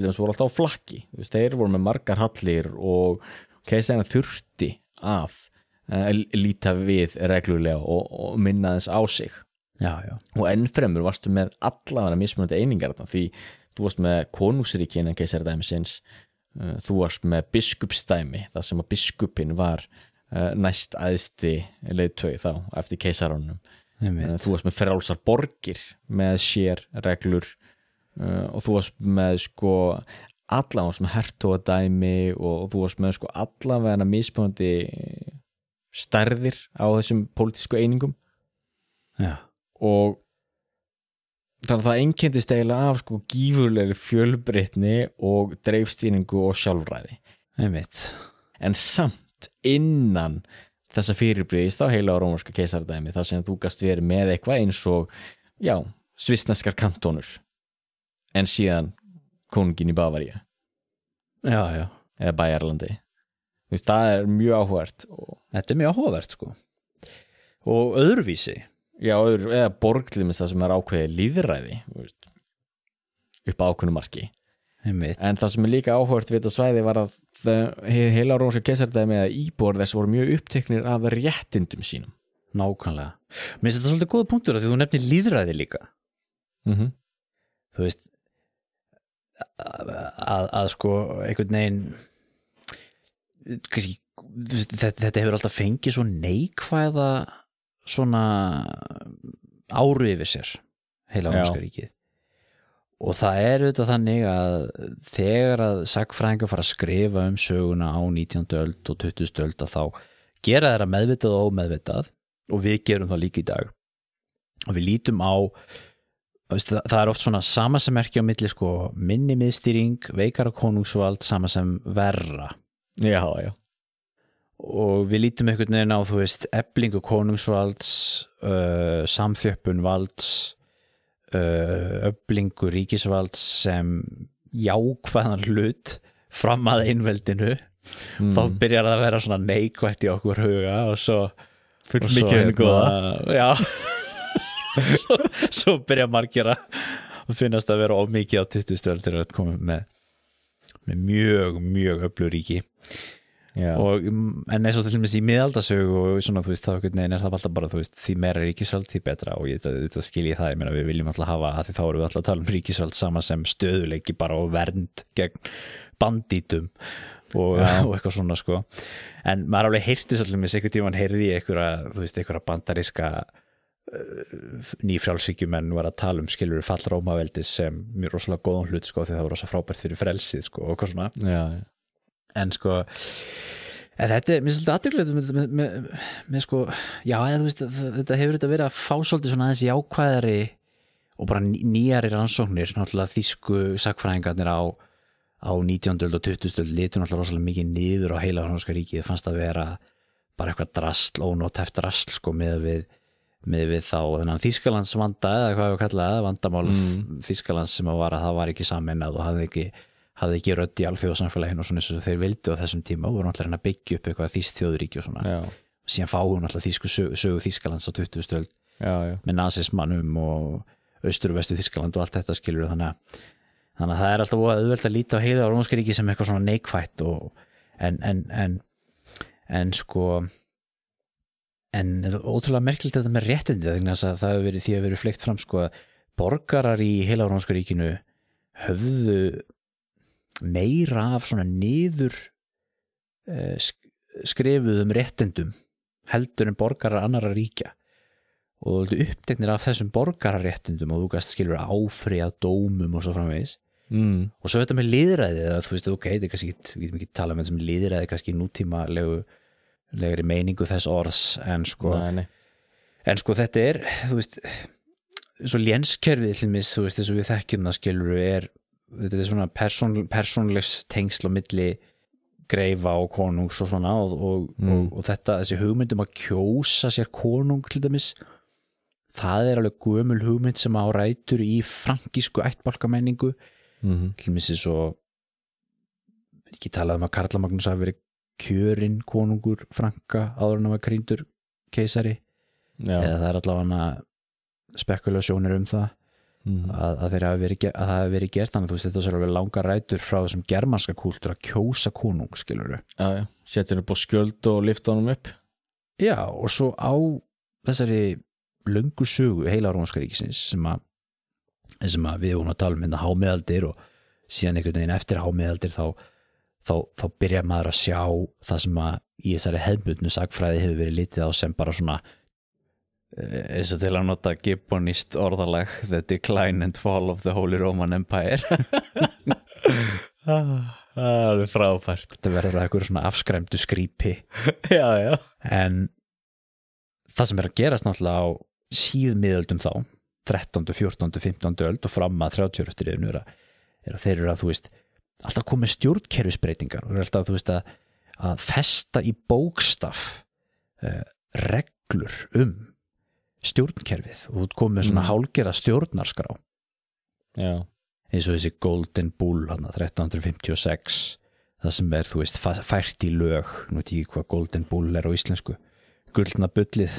dæmis voru alltaf á flakki. Veist, þeir voru með margar hallir og keisararnir þurfti að uh, líta við reglulega og, og minna þess á sig. Já, já, og ennfremur varstu með allavega mismunandi einingar þarna, því þú varst með konungsríki innan keisardæmisins uh, þú varst með biskupsdæmi þar sem að biskupin var uh, næst aðsti leiðtögi þá eftir uh, þú varst með frjálsar borgir með sér reglur uh, og þú varst með sko allavega sem hertóadæmi og þú varst með sko allavega mismunandi stærðir á þessum pólitísku einingum. Já, og þannig að það einkendist eiginlega af sko gífurlegri fjölbreytni og dreifstýringu og sjálfræði. Einmitt. En samt innan þessa fyrirbreyðist á heila á rómarska keisardæmi þar sem þú gast verið með eitthvað eins og já, svisneskar kantónur en síðan konungin í Bavaríu. Eða Bæjarlandi. Þú veist, það er mjög áhugert og, þetta er mjög áhugavert sko. Og öðruvísi. Já, öðru, eða borglimis það sem er ákveðið líðræði upp á ákveðnu marki einmitt, En það sem er líka áhört við þetta svæði var að heila rónska keisardæmi eða íbúar þess voru mjög uppteknir af réttindum sínum. nákvæmlega mér finnst þetta svolítið góða punktur því þú nefnir líðræði líka Mm -hmm. þú veist að, að, að sko einhvern veginn kannski, þetta, þetta hefur alltaf fengið svo neikvæða svona áru yfir sér heila Já. ámska ríkið og það er auðvitað þannig að þegar að sagfræðingar fara að skrifa um söguna á 19. öld og 20. öld að þá gera þeirra meðvitað og ómeðvitað og við gerum það líka í dag og við lítum á það, er oft svona sama sem merkja á milli sko minni miðstýring, veikara konungsvald sama sem verra Já, já. og við lítum einhvern veginn á þú veist eblingu konungsvalds uh, samþjöppun valds öflingu ríkisvalds sem jákvæðan hlut fram að einveldinu Mm. þá byrjar það að vera svona neikvætt í okkur huga og svo Full mikið henni góða. já svo, svo byrja margir að finnast að vera of mikið á 20 stöldir að koma með, með mjög, mjög öflug ríki Já. Og, mm, en eins og til dæmis í miðaldasögu og svona, þú veist, þá veginn er það alltaf bara, þú veist, því meira ríkisvald, því betra. Og ég þetta skil ég það, ég meina við viljum alltaf hafa að því þá erum við alltaf að tala um ríkisvald sama sem stöðuleiki bara og vernd gegn bandítum og, og eitthvað svona sko. En maður alveg heyrti svolítið með einhvern tíma hann heyrði einhverja, einhverja bandariska nýfrjálsíkjumenn var að tala um skilur fall Rómaveldis sem mjög rosalega góðan hlut sko því það var rosalega frábært fyrir frelsið sko og hvað svona. Já, en sko en þetta er, mér finnst þetta aðtökulegt með, sko, já eða veist þetta hefur þetta verið að fá svolítið svona aðeins jákvæðari og bara ný- nýjari rannsóknir, náttúrulega þýsku sakfræðingarnir á, á 19. öld og 20. öld litur náttúrulega rosalega mikið niður á heila franska ríkið, fannst að vera bara eitthvað drasl, ónótæft drasl sko með við með við þá þennan Þýskalands vanda eða hvað við kalla það, vandamál mm. Þýskalands sem að var að það var ekki samennað og hafði ekki, hafði ekki rödd í alfjóðsamfélaginu og svona eins og þeir vildu á þessum tíma og voru að reyna að byggja upp eitthvað þýst þjóðuríki og svona. Já, síðan fáum náttúrulega þýsku sögu, sögu Þýskalands á 20 stöld já, já. með nazismannum og austur og vestu Þýskaland og allt þetta skilur þannig að, þannig að það er alltaf auðvelt að líta á heiða á rómska ríki sem eitthvað svona neikvætt og, en, en, en, en sko en ótrúlega merkilegt þetta með réttindi þannig að það hefur verið því að verið fleikt fram sko borgarar í heila rómska ríkinu höfðu meira af svona niður eh, sk- skrifuðum réttindum heldur en borgarar annara ríkja og þú uppteknir af þessum borgararéttindum og þú gæst skilur áfriða dómum og svo framvegis Mm. og svo þetta með liðræði að þú veist, ok, þetta er kannski ekki, við getum ekki tala með þessum liðræði kannski nútíma legri meiningu þess orðs en sko, Nei, nei. en sko þetta er þú veist, svo lénskerfið þú veist, þess að við þekkjum það skilur er, þetta er svona persón, persónlegs tengsl á milli greifa og konungs og svona og, og, og, og þetta, þessi hugmyndum að kjósa sér konung til dæmis það er alveg gömul hugmynd sem á rætur í frankísku ættbálkamenningu. Mm til missi svo ekki talað um að Karla Magnús hafi verið kjörinn konungur franka áður en að var krýndur keisari. Já. eða það er allavega spekulasjónir um það Mm. að, að, þeir hafi verið, verið gert þannig að þú veist þetta er alveg langa rætur frá þessum germanska kúltur að kjósa konung skilur já. Settir upp á skjöld og lifta honum upp Já, og svo á þessari löngu sögu heila rómska ríkisins sem að, sem að við vorum að tala um hérna hámiðaldir og síðan einhvern veginn eftir hámiðaldir þá, þá, þá byrja maður að sjá það sem að í þessari hefðbundnu sagfræði hefur verið litið á sem bara svona eins og til að nota gibbonist orðalag The Decline and Fall of the Holy Roman Empire Það er frábært þetta verður að eitthvað svona afskræmdu skrýpi Já, já en það sem er að gerast náttúrulega á síðmiðöldum þá 13., 14., 15. öld og fram að 30. stríðinu er, er að þeir eru að þú veist alltaf komið stjórnkerfisbreytingar og alltaf þú veist að, að festa í bókstaf uh, reglur um stjórnkerfið og þú komið með svona Mm. hálgera stjórnarskrá. Já, eins og þessi Golden Bull hann 1356 það sem er þú veist fært í lög nú veit ég ekki hvað Golden Bull er á íslensku gullna bullið.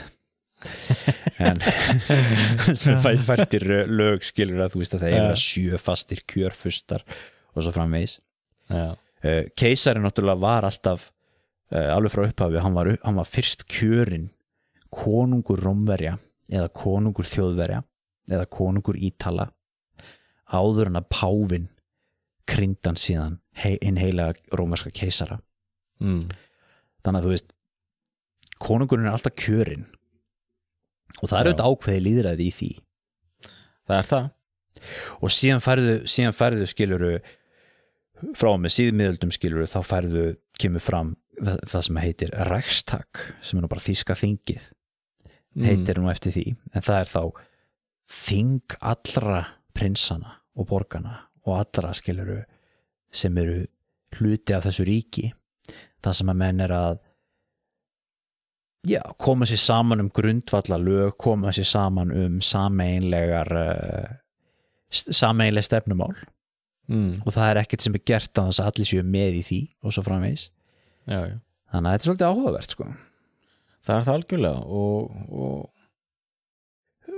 En sem fæ- fært í lög skilur að þú veist að það er sjö fastir kjörfustar og svo framvegis. Já, uh, keisari náttúrulega var alltaf uh, alveg frá upphafi, hann var, hann var fyrst kjörin konungur Rómverja eða konungur Þjóðverja eða konungur Ítala áður en að Pávin kryndan síðan hinn heila rómverska keisara. Mm. þannig að þú veist konungurinn er alltaf kjörin og það er auðvitað ákveði líðræði í því. Það er það. Og síðan færðu, síðan færðu skiluru frá með síðmiðöldum skiluru þá færðu kemur fram það, það sem heitir Rækstag sem er nú bara þýska þingið heitir nú eftir því. En það er þá þing allra prinsana og borgana og allra skiluru sem eru hluti af þessu ríki það sem að menn er að já, koma sér saman um grundvalla lög, koma sér saman um sameinlegar uh, sameinleg stefnumál. Mm. og það er ekkert sem er gert að þess að allir séu með í því og svo framvegis. Já, já. Þannig að þetta er svolítið áhugavert sko Það er það algjörlega og, og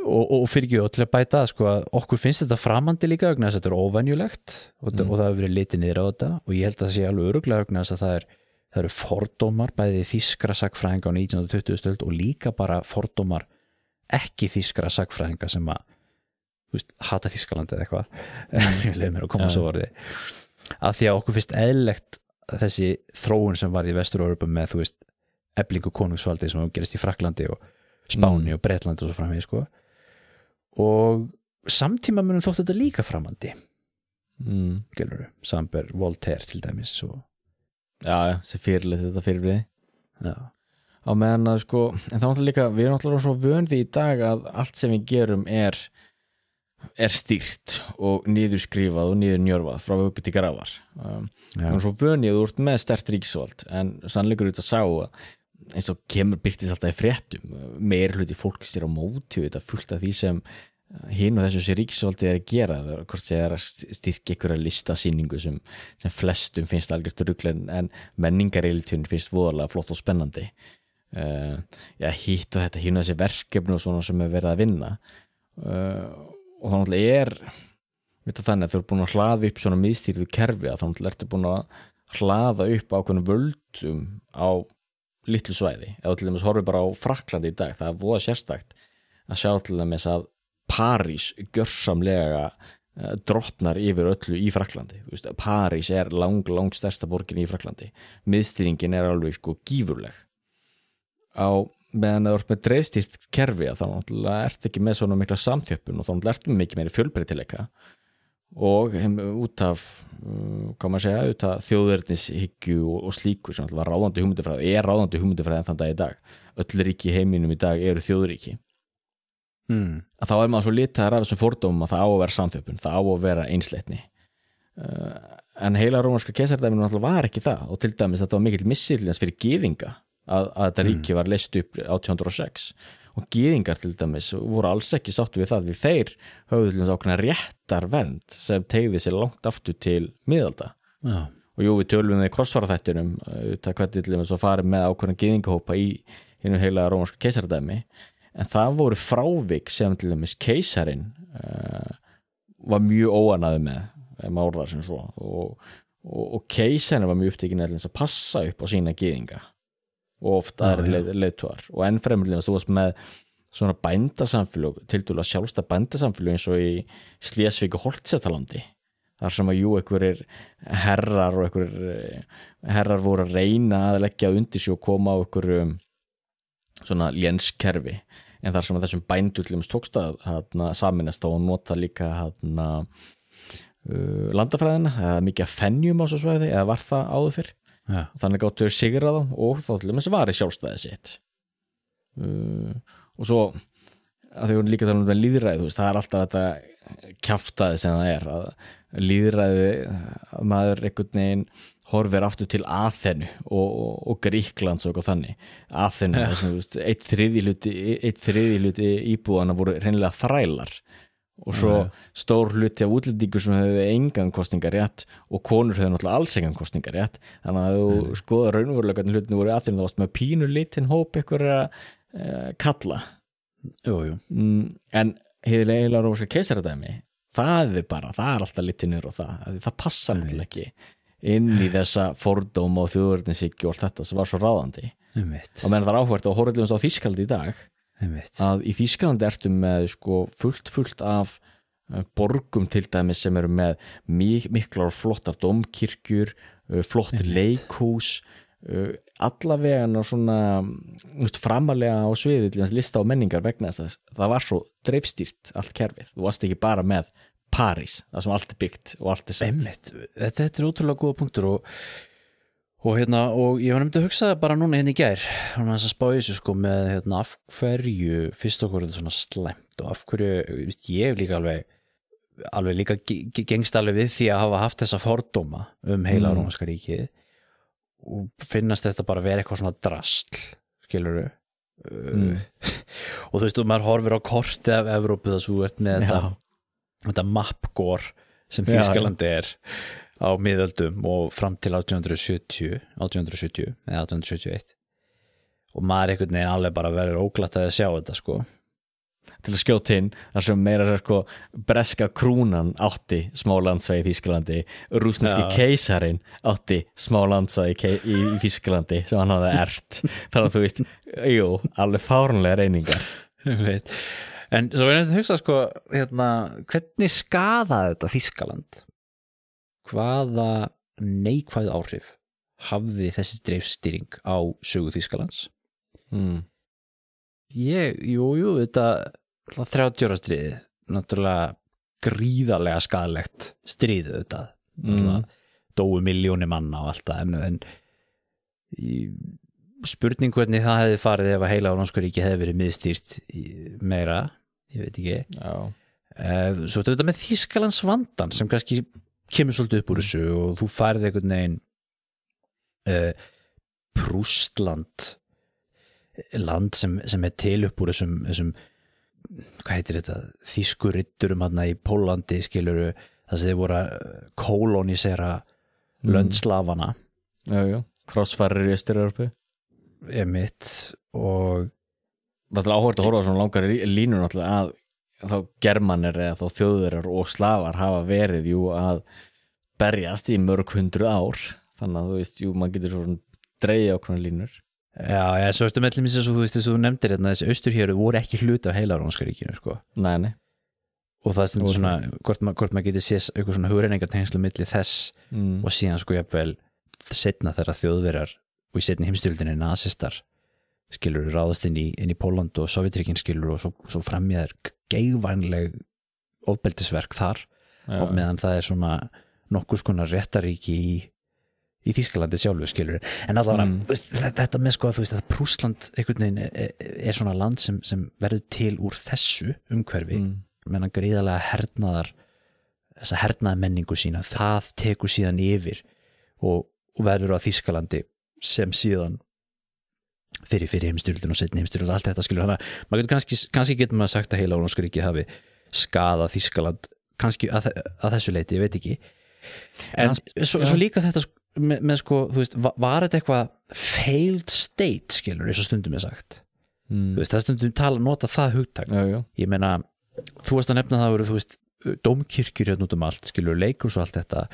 og, og fyrir ekki til að bæta sko að okkur finnst þetta framandi líka þess að þetta er óvenjulegt og, mm. Mm. og það hefur verið litið niður á þetta og ég held að það sé alveg öruglega þess að það er það eru fordómar bæði þýskra sagfræðinga á 1920 stöld og líka bara fordómar ekki þýskra sagfræðinga sem að veist, hata Þýskaland eða eitthvað ég leiði mér að koma Já. svo orði að því að okkur finnst eðlegt þessi þróun sem var í Vestur-Európa með þú veist, eblingu konungsvaldi sem gerist í Fraklandi og Spáni og Bretlandi og svo framvegi sko. Og samtíma munum þótt þetta líka framandi. Mm. við, samber Voltaire til dæmis og, já, sem fyrirlið þetta fyrirbrið já, á meðan að sko, en er náttúrulega líka við erum náttúrulega svo vönði í dag að allt sem við gerum er er stýrt og niður skrifað og niður njörfað frá vöku til grafar. Um, og svo vönið þú ert með stert ríkisvald en sannleikur út að sá að eins og kemur byrtist alltaf í fréttum. Meir hluti fólk sér á móti þetta fullt af því sem hinn og þessu sér ríkisvaldi er að gera. Það er hvort sér er að styrkja einhverja listasýningu sem, sem flestum finnst algjört rugglen en menningareiltun finnst voðalega flott og spennandi. Uh, já, hitt og þetta hinn og þessi verkefni og svona sem er verið að vinna. Uh, og þá náttúrulega er veit að þannig að þú eru búin að hlaða upp svona miðstýrðu kerfi að þá náttúrulega ertu búin að hlaða upp ákveðnum völdum á litlu svæði. Eða til dæmis horfið bara á Fraklandi í dag það er voða sérstakt að sjá til dæmis að París gjörsamlega eh, drottnar yfir öllu í Fraklandi París er lang, lang stærsta borgin í Fraklandi miðstýringin er alveg sko gífurleg. Á meðan það er með dreifstýrt kerfi þá náttúrulega ert ekki með svona mikla samtjöppun og þá ertu með mikið meiri fjölbreytileika og heim, út af uh, hvað maður segja, út af þjóðverðnishyggju og, og slíkur sem alltaf var ráðandi hugmyndafræði er ráðandi hugmyndafræði en þann dag í dag. Öll ríki í heiminum í dag eru þjóðríki. Mm, að þá er maður svo litaðar af þessum fordómum að það á að vera samtjöpun, það á að vera einsleitni. Uh, en heila rómarska kesardæminu náttúrulega var ekki það. Og til dæmis þetta var mikill missillins fyrir gýðinga að, að þetta ríki var leist upp 1806 og gýðingar til dæmis voru alls ekki sáttu við það því þeir höfðu til dæmis ákveðna réttar vernd sem tegði sér langt aftur til miðalda. Já, og jú við tölum við krossfaraþættinum auðvitað hvernig til dæmis að fara með ákveðna gýðingahópa í hinu heila rómarska keisardæmi en það voru frávik sem til dæmis keisarin uh, var mjög óanaði með maður orðar sem svo. Og, og, og keisarin var mjög upptekinn að passa upp á sína gýðinga og oft Já, aðri já. leið, leiðtúar og enn fremur til dæmis þú varst með svona bændasamfélög til dæla sjálfsta bændasamfélög eins og í Slésvík og Holtsetalandi þar sem að jú einhverjir herrar og einhverjir herrar voru að reyna að leggja undir sig og koma á einhverju svona lénskerfi. En þar sem að þessum bændu til dæmis tókst að hana, saminast á að nota líka hana, uh, landafræðina eða mikið að fennjum á svo svæði eða var það áður fyrr já, þannig gáttu þeir sigra þá og þá til dæmis var í sjálfstæði sitt. Uh, og svo að þau líka talað um líðræði það er alltaf þetta kjaftaði sem það er að líðræði að maður einhvern veginn horfir aftur til Aþenu og, og, og Gríklands og þannig. Þú veist, eitt þriði hluti eitt þriði hluti íbúðana voru reynilega þrælar og svo stór hluti af útlendingur sem hefðu engan kostingar rétt og konur hefðu náttúrulega alls engan kostingar rétt þannig að þú skoða raunverulega hvernig hlutinu voru að þeim þá varst með pínu litin hóp ykkur að uh, kalla. Jú, jú. Mm, en hefði eiginlega róska keisaradæmi það er bara, það er alltaf litinir og það, það passa náttúrulega ekki inn í þessa fordóma og þjóðurninsíkju og allt þetta sem var svo ráðandi. Og meðan það er áhvert að horfðum á Þískaldi í dag að í Þískalandi ertu með sko fullt fullt af eh, borgum til dæmis sem eru með mik miklar og flottar domkirkjur eh, flott leikhús eh, allavega svona framalega á sviði lista og menningar vegna þess að það var svo dreifstýrt allt kerfið, þú varst ekki bara með París, það sem allt er byggt og allt er sett. Þetta, er ótrúlega góða punktur og, og hérna og ég var nefndi að hugsa það bara núna hérna í gær hann að spá í þessu sko með hérna af hverju fyrst okkur er þetta svona slæmt og af hverju, víst, ég hef líka alveg alveg líka ge- ge- gengst alveg við því að hafa haft þessa fordóma um heila Mm. rómaska ríkið og finnast þetta bara vera eitthvað svona drastl skilur Mm. og þú veist, og maður horfir á korti af Evrópu þess að þú ert með þetta Já, þetta mappgór sem Þískalandi er á miðöldum og fram til 1870 1870 eða 1871 og maður einhvern veginn alveg bara verður óglatt að sjá þetta sko. Til að skjóta inn þar sem meira sko breska krúnan átti smá landsvæði í Þísklandi rúsneski Já. keisarin átti smá landsvæði í, Þísklandi sem hann hafði ert. Þannig að þú veist, jú, alveg fárunlega reyningar en svo er þetta að hugsa sko hérna, hvernig skaðaði þetta Þískaland hvaða neikvæð áhrif hafði þessi dreifstýring á sögu Þískalands mm. ég, jú, jú, þetta 30 ára stríðið náttúrulega gríðarlega skadalegt stríðið þetta Mm. dóu miljóni manna og allt það en, í, spurning hvernig það hefði farið ef að heila á Nónskuríki hefði verið miðstýrt meira, ég veit ekki Já, Eh, svo þetta með Þískalands vandan sem kannski kemur svolítið upp úr þessu og þú færið einhvern veginn uh, Prústland land sem, sem er til upp úr þessum, þessum hvað heitir þetta, þýskuritturum hann í Pólandi skiluru það sem þið voru að kolonisera löndslafana já, já, krossfærir í Östur-Európu emitt og Það er áhverð að horfa á svona langar línur náttúrulega að þá germanir eða þá þjóðurar og slafar hafa verið jú að berjast í mörg hundru ár. Þannig að þú veist, jú, maður getur svona dreigja ákveðna línur. Já, já, svo ertu með til mér þú veist þess að þú nefndir hérna þessi austurhéru voru ekki hluti af heila Rónskaríkinu sko. Nei, nei, og það er Og svona hvort, ma hvort maður getur séð eitthvað svona hugreiningartengslu milli þess mm. og síðan sko jafnvel setna þegar þjóðverjar og í setni heimstyrildinni nasistar skilur ráðast inn í, inn í Póland og Sovjetrikinn skilur og svo, svo framjæðar geigvænleg ofbeldisverk þar já, og meðan það er svona nokkuð skonar réttaríki í, í Þískalandi sjálfu skilur en allavega Mm. þetta með sko að þú veist að Prúsland einhvern veginn er, er svona land sem, sem verður til úr þessu umhverfi mm. menna gríðarlega hernaðar þessa hernaða menningu sína það tekur síðan yfir og, og verður á Þískalandi sem síðan fyrir fyrir heimstyrlun og setni heimstyrlun og allt þetta skilur hana, maður getur kannski, kannski getur maður sagt að heila Ónóskaríki hafi skadað Þískaland kannski að, að þessu leiti, ég veit ekki. En Ja, svo, ja. svo líka þetta sko, með, með sko, þú veist, var, þetta eitthvað failed state skilur, eins og stundum er sagt? Mm. þú veist, það stundum tala, nota það hugtak. Já, já, ég meina, þú varst að nefna það voru, þú veist, dómkirkjur hérna út um allt skilur leikus og allt þetta.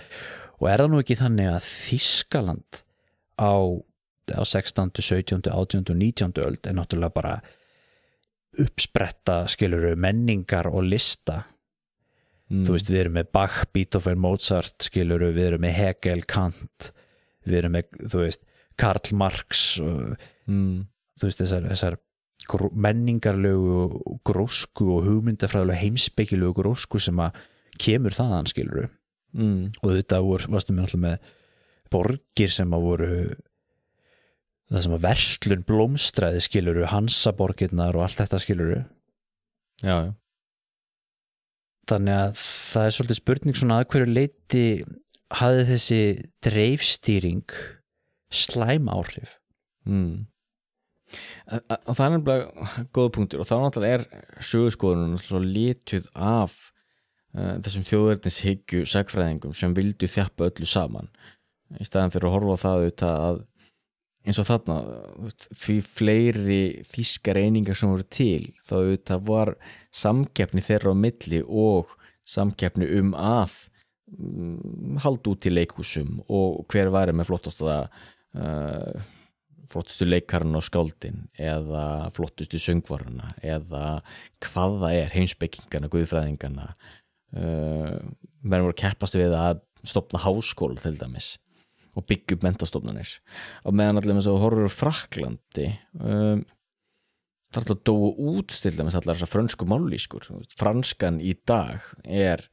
Og er það nú ekki þannig að Þískaland á, á 16., 17., 18. og 19. öld er náttúrulega bara uppspretta skilur menningar og lista mm. þú veist, við erum með Bach, Beethoven, Mozart skilur við erum með Hegel, Kant við erum með, þú veist Karl Marx og mm. þú veist, þessar, þessar menningarlegu grósku og hugmyndafræðilegu heimspekilegu grósku sem að kemur þaðan skilur Mm. og þetta voru, varstu með alltaf með borgir sem að voru það sem að verslun blómstræði skilur hansaborgirnar og allt þetta skilur Já, já. Þannig að það er svolítið spurning svona að hverju leiti hafði þessi dreifstýring slæm áhrif? Mm. A- Það er nefnilega góða punktur og þá náttúrulega er sögurskoðunum svo lituð af uh, þessum þjóðverðnishyggju sagfræðingum sem vildu þjappa öllu saman. Í staðan fyrir að horfa á það auðvitað að eins og þarna því fleiri þýskar einingar sem voru til þá auðvitað var samkeppni þeirra á milli og samkeppni um að um, halda út í leikhúsum og hver væri með flottasta uh, flottustu leikarinn á skáldin eða flottustu söngvarana eða hvað það er heimspekingana, guðfræðingana uh, menn voru að keppast við að stopna háskóla til dæmis og byggja upp mentastofnanir og meðan allir með svo horfur á Fraklandi um, það er alltaf að dóu út til dæmis allar þessar frönsku mállískur franskan í dag er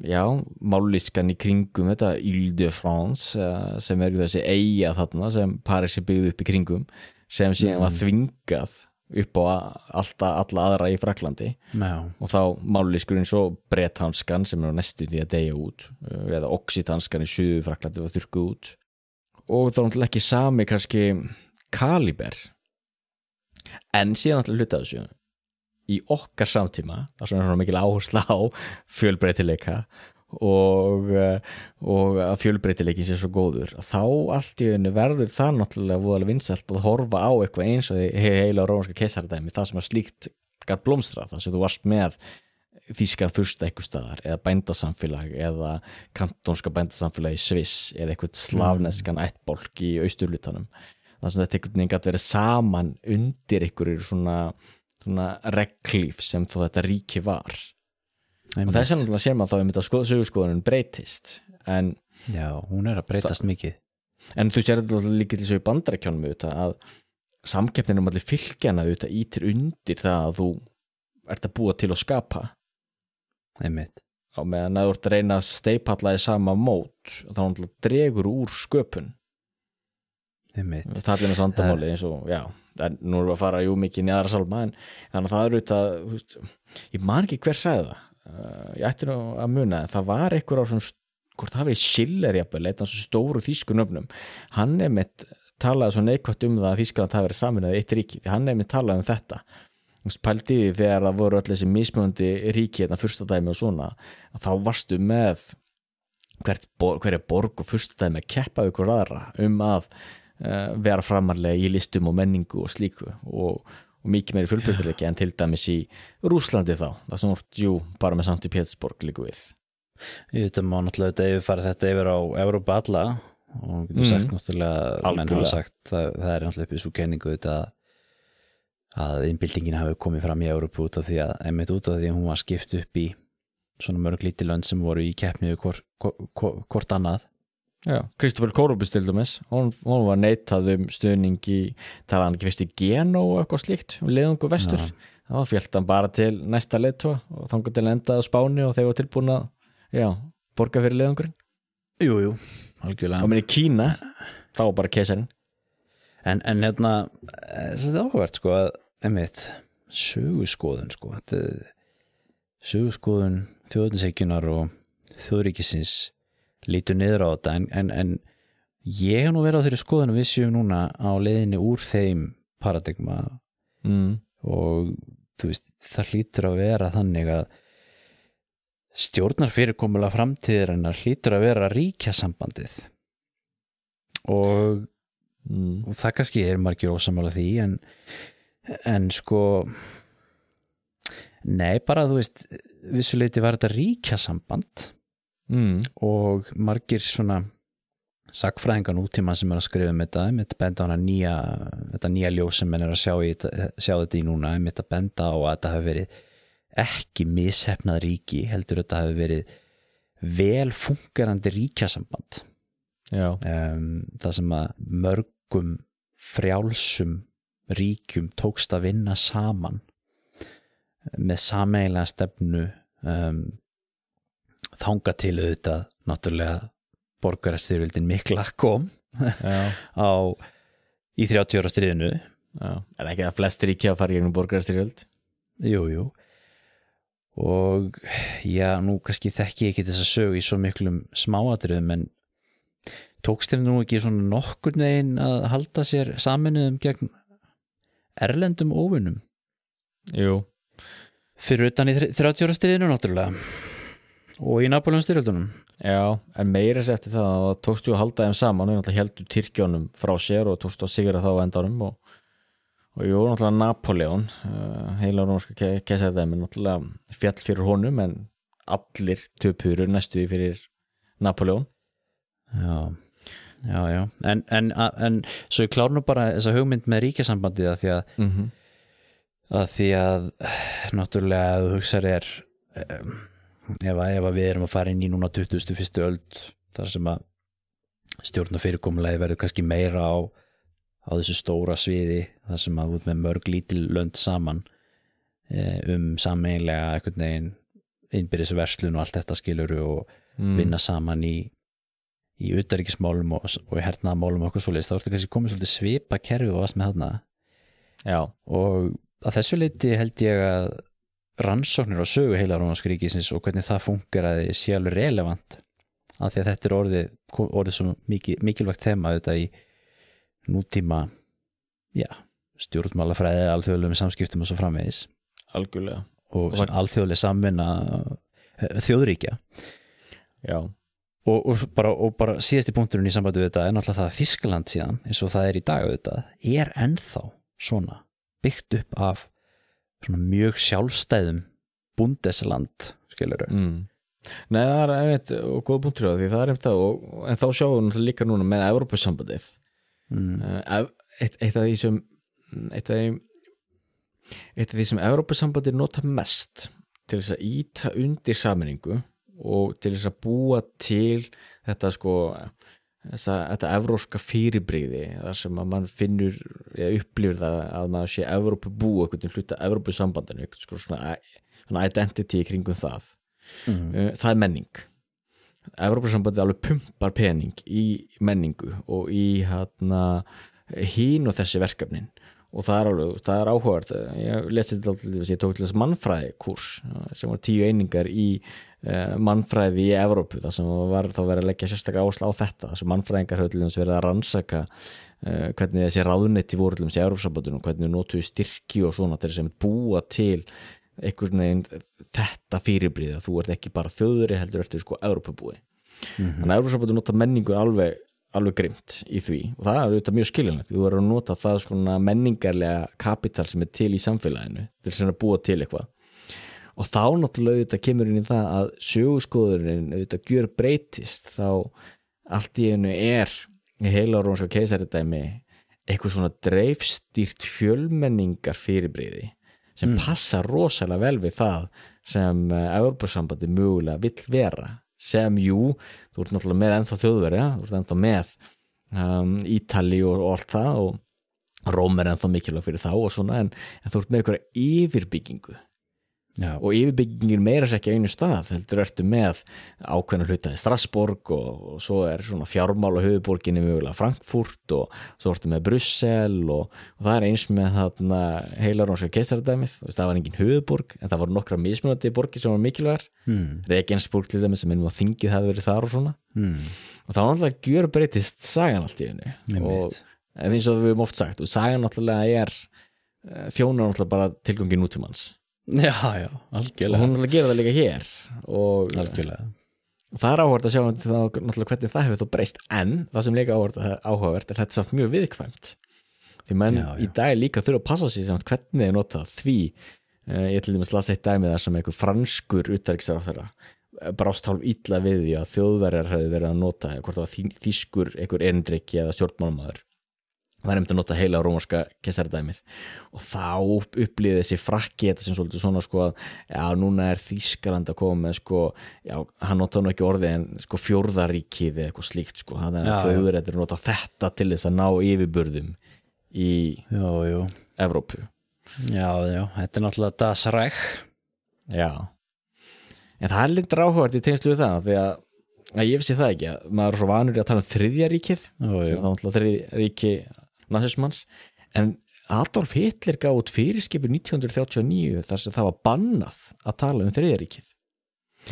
já, mállískan í kringum þetta Ile de France eh, sem er þessi eiga þarna sem Paris er byggð upp í kringum sem síðan var þvingað upp á alltaf alla aðra í Fraklandi Já, og þá mállískurinn svo bretanskan sem er á næstu því að deyja út uh, eða oxitanskan í suðu Fraklandi var þurrkuð út. Og þá náttúrulega ekki sami kannski kaliber. En síðan náttúrulega hluta þessu. Í okkar samtíma þar sem er svona mikil áhersla á fjölbreytileika og, uh, og að fjölbreytileikin sé svo góður. Þá allt í henni verður það náttúrulega voðalega vinsælt að horfa á eitthvað eins og heila rómanska keisardæmi það sem er slíkt gætt blómstra það sem þú varst með þýskan fyrsta eitthvað staðar eða bændasamfélag eða kantónska bændasamfélag í Sviss eða eitthvað slavneskan ættbólk í austurlutanum þannig að þetta einhvern veginn gætt verið saman undir einhverjur svona, svona reglíf sem þó þetta ríki var og þess vegna sér maður þá einmitt að sko, sögurskoðunum breytist. En, Já, hún er að breytast mikið. En þú sér þetta líka til í bandarækjónum að samkeppninum allir fylgjana ítir undir það að þú ert að búa til og skapa. Einmitt. Á meðan að þú ert að reyna að steipalla í sama mót þá náttúrulega dregur úr sköpun. Einmitt. Það er eins vandamáli eins og já, en nú erum við að fara jú mikið í aðra salma en þannig að það er þú veist, ég man ekki hver sagði það uh, ég ætti nú að muna það var einhver á svona hvort það verið Schiller jafnvel, eitt af þessu stóru þýskunöfnum hann er mitt talaði svo neikvægt um það að Þýskaland hafi verið saminað eitt ríki, því hann er mitt talaði um þetta. Því þegar það voru öll þessi mismjöndi ríki hérna fyrsta dæmi og svona þá varstu með hverja borg og fyrsta dæmi að keppa ykkur aðra um að uh, vera framarlega í listum og menningu og slíku. Og, og mikið meiri fullbyrðuleiki en til dæmis í Rúslandi þá, það sem vort jú bara með samt í Pétursborg líku við. Að má náttúrulega auðvitað yfirfara þetta yfir á Európa alla og getur sagt Mm. náttúrulega menn hafa sagt það, það er náttúrulega upp í svo kenningu þetta að innbyltingin hafi komið fram í Európa út af því að einmitt út af því að hún var skipt upp í svona mörg lítið lönd sem voru í keppni hvort annað Já, Kristoffer Kórubus til dæmis hún, hún var neitað um stuðning í talaðan ekki fyrst í Genó og eitthvað slíkt um leðungu vestur, Já. þá fjölt hann bara til næsta leðtúa og þangur til að enda á Spáni og þeir voru tilbúin að borga fyrir leðungurinn Jú, jú, algjörlega. Og minni Kína, þá var bara keisarinn. En, en hérna eh, þetta er áhugavert sko að einmitt söguskoðun sko þetta söguskoðun þjóðninsækjunar og þjóðríkisins lítur niður á þetta en, en, en ég hef nú verið á þeirri skoðun að við séum núna á leiðinni úr þeim paradigma mm. og þú veist það hlýtur að vera þannig að stjórnar fyrirkomulega framtíðarinnar hlýtur að vera ríkja sambandið og Mm. og það kannski er margir ósamála því en, en sko nei bara þú veist vissuleiti var þetta ríkja samband Mm. og margir svona sagfræðingar nútíma sem er að skrifa um þetta þetta benda á hana nýja þetta nýja ljós sem menn er að sjá, í, sjá þetta í núna með þetta benda á að þetta hafi verið ekki mishefnað ríki heldur þetta hafi verið vel fungerandi ríkjasamband um, það sem að mörgum frjálsum ríkjum tókst að vinna saman með sameiginlega stefnu um, þanga til auðvitað náttúrulega borgarastyrvildin mikla kom á í 30 ára stríðinu. Já. En ekki að flest ríki að fara í gegnum borgarastyrjöld? Jú, jú. Og já, nú kannski þekki ég ekki þess að sögu í svo miklum smáatriðum en tókst þeim nú ekki svona nokkur negin að halda sér saminuðum gegn erlendum óvinnum Jú, fyrir utan í þr- 30 ára stríðinu náttúrulega og í Napoleon styrjöldunum? Já, en meira sér eftir það að tókstu að halda þeim saman og náttúrulega heldur Tyrkjónum frá sér og tókstu að sigra þá á endanum og, og jú, náttúrulega Napoleon uh, heila rómarska ke keisar þeim er náttúrulega fjall fyrir honum en allir töpurur næstu því fyrir Napoleon já, já, já. En, en, en svo ég klár nú bara þessa hugmynd með ríkjasambandið að því að mm -hmm. að því að náttúrulega ef þú hugsar er um, ef, að, ef að við erum að fara inn í núna 21. öld þar sem að stjórna fyrirkomulegi verður kannski meira á, á þessu stóra sviði þar sem að út með mörg lítil lönd saman eh, um sameinlega einhvern veginn innbyrðisverslun og allt þetta skiluru og Mm. vinna saman í í utaríkismálum og, og í hernaðamálum og okkur svoleiðis, þá ertu kannski komið svolítið svipa kerfi og varst með þarna Já, og að þessu leiti held ég að rannsóknir á sögu heila rómansk ríkisins og hvernig það fungeraði sé alveg relevant af því að þetta er orðið, orðið svo mikil, mikilvægt þema þetta í nútíma já, stjórnmálafræði alþjóðlegum samskiptum og svo framvegis. Algjörlega. Og, Og og alþjóðleg samvinna eh, þjóðríkja. Já, og, og, bara, og bara síðasti punkturinn í sambandi við þetta er náttúrulega það að Þískaland síðan eins og það er í dag auðvitað er ennþá svona byggt upp af mjög sjálfstæðum búndesland skilur mm. Nei, það er einmitt og góð punktur á því, það er einmitt það og, en þá sjáum við líka núna með Evrópusambandið mm. uh, eitt, eitt af því sem eitt af því eitt af því sem Evrópusambandið nota mest til þess að íta undir saminningu og til þess að búa til þetta sko þessa, þetta evróska fyrirbreyði þar sem að mann finnur eða upplifir það að maður sé Evrópu bú eitthvað hluta Evrópusambandinu eitthvað sko svona, svona identity kringum það. Mm. uh, það er menning. Evrópusambandið alveg pumpar pening í menningu og í hérna hín og þessi verkefnin. Og það er alveg, það er áhugavert. Ég lesi þetta alltaf, ég tók til þess mannfræði kurs sem var tíu einingar í mannfræði í Evrópu það sem var þá verið að leggja sérstaklega ásla á þetta þess að mannfræðingar höfðu verið að rannsaka uh, hvernig þessi ráðnetti voru til þessi Evrópusambandinu og hvernig notuðu styrki og svona til þess að búa til einhvern veginn þetta fyrirbríð að þú ert ekki bara þjóðuri heldur eftir sko Európabúi Mhm. þannig að Európabúi nota menningu alveg alveg grimt í því. Og það er auðvitað mjög skiljanlegt. Þú verður að nota það svona menningarlega kapital sem er til í samfélaginu til að búa til eitthvað og þá náttúrulega auðvitað kemur inn í það að sögurskoðurinn auðvitað gjör breytist þá allt í hennu er í heila rónska keisaridæmi eitthvað svona dreifstýrt fjölmenningar fyrirbreyði sem passa rosalega vel við það sem Európa-sambandi mögulega vill vera. Sem jú, þú ert náttúrulega með ennþá þjóðverja, þú ert ennþá með um, Ítali og, og allt það og Róm er ennþá mikilvæg fyrir þá og svona en, en þú ert með einhverja yfirbyggingu Já, og yfirbyggingin meira sér ekki á einu stað heldur ertu með ákveðna hlutaði Strasborg og, og svo er svona fjármál og höfuborginni mögulega Frankfurt og svo ertu með Brussel og, og það er eins með þarna heilarónska veist það var engin höfuborg en það voru nokkra mismunandi borgir sem var mikilvægar. Mm. Regensburg til dæmis sem ennum að þingið hafi verið þar og svona. Mm. og það var náttúrulega gjör breytist sagan allt í henni og eins og við höfum oft sagt og sagan náttúrulega er eh, þjónar náttúrulega bara tilgangi nútímans já, já, og algjörlega hún náttúrulega gera það líka hér og algjörlega. Og það er áhugavert að sjá náttúrulega hvernig það hefur þá breyst en það sem líka áhugavert er þetta samt mjög viðkvæmt. Því menn Já, já. í dag líka þurfa að passa sig samt hvernig þeir nota því. Uh, ég til dæmis lasa eitt dæmi þar sem einhver franskur útæriksar á þeirra brást hálf illa við því að þjóðverjar hefði verið að nota hvort það var þý- þýskur, einhver erindriki eða stjórnmálmaður er einmitt að nota heila rómarska kessardæmið og þá upplýði þessi frakki þetta sem svolítið svona sko að já, núna er Þýskaland að koma með sko já, hann nota nú ekki orðið en sko fjórðaríkið eða eitthvað slíkt sko þannig Já, að já. þau eru að nota þetta til þess að ná yfirburðum í Jú, jú, Evrópu. Já, já, þetta er náttúrulega dasræk já. En það er lindur áhugart í tengslu við það því að, að ég vissi það ekki að maður er svo vanur að tala um þriðja ríkið Þá nazismans. En Adolf Hitler gaf út fyrirskipur 1939 þar sem það var bannað að tala um þriðja ríkið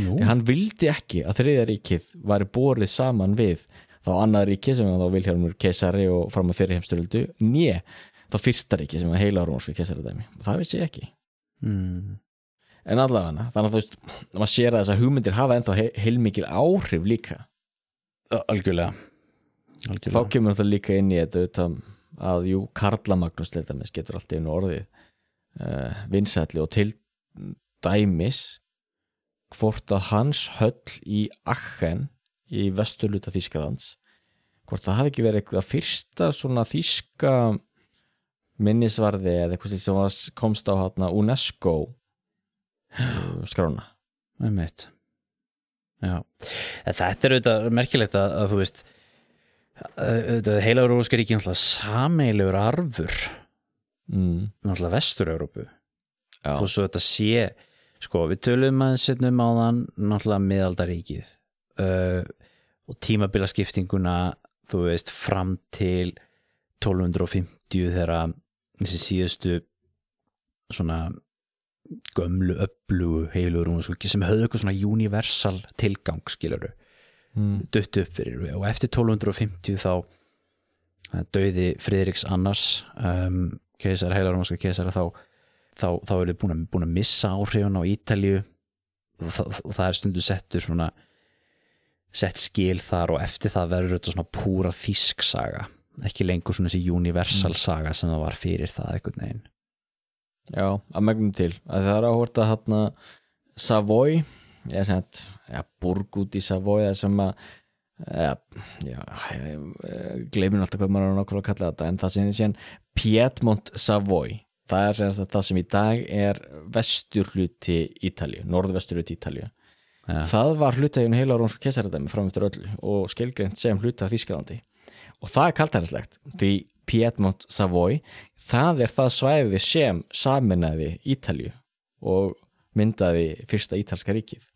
Nú, því hann vildi ekki að þriðja ríkið væri borið saman við þá annað ríki sem þá Vilhjálmur keisari og fram að fyrir heimstyröldu njö þá fyrsta ríki sem var heila rómsku keisari dæmi það vissi ég ekki. Mm, en allavega þannig að þú veist maður sér að þessar hugmyndir hafa ennþá he heilmikil áhrif líka. Algjörlega. Þá algjörlega kemur þetta líka inn í þetta að jú, Karla Magnús til dæmis getur alltaf einu orðið uh, vinsætli og til dæmis hvort að hans höll í Achen í vesturluta Þýskalands hvort það hafi ekki verið eitthvað fyrsta svona þýska minnisvarði eða eitthvað sem komst á hátna UNESCO skrána. Þetta er auðvitað merkilegt að, að þú veist heila Európska ríki er náttúrulega sameilegur arfur. Mm. náttúrulega vestur-Európu þó svo þetta sé sko við tölum aðeins setnum á þann náttúrulega miðaldaríkið uh, og tímabilaskiptinguna þú veist fram til 1250 þegar þessi síðustu svona gömlu öflugu heilur sem höfðu eitthvað svona universal tilgang skiluru Mm. dutt upp fyrir. Og eftir 1250 þá döiði Friðriks Annars um, keisar, heilarómaska keisara þá, þá, þá er þið búin búin að missa áhrifun á Ítalju og, það- og það er stundu settur svona sett skil þar og eftir það verður þetta svona púra þýsk saga. Ekki lengur svona þessi universal saga sem það var fyrir það einhvern veginn. Já, að megnum til. Að það er að hérna Savoy ég sem að, ja, burg út í Savoy eða sem að ja, já, gleimin alltaf hvað maður er nákvæmlega að kalla þetta en það sem er síðan Piedmont Savoy það er sem það sem í dag er vestur hluti Ítalju, norðvestur hluti Ítalju Já. það var hlutægjun heila rónska kesaradæmi framöftur öllu og skilgreint sem hluta af Þískalandi og það er kaltæðislegt því Piedmont Savoy það er það svæði sem saminnaði Ítalju og myndaði fyrsta ítalska ríkið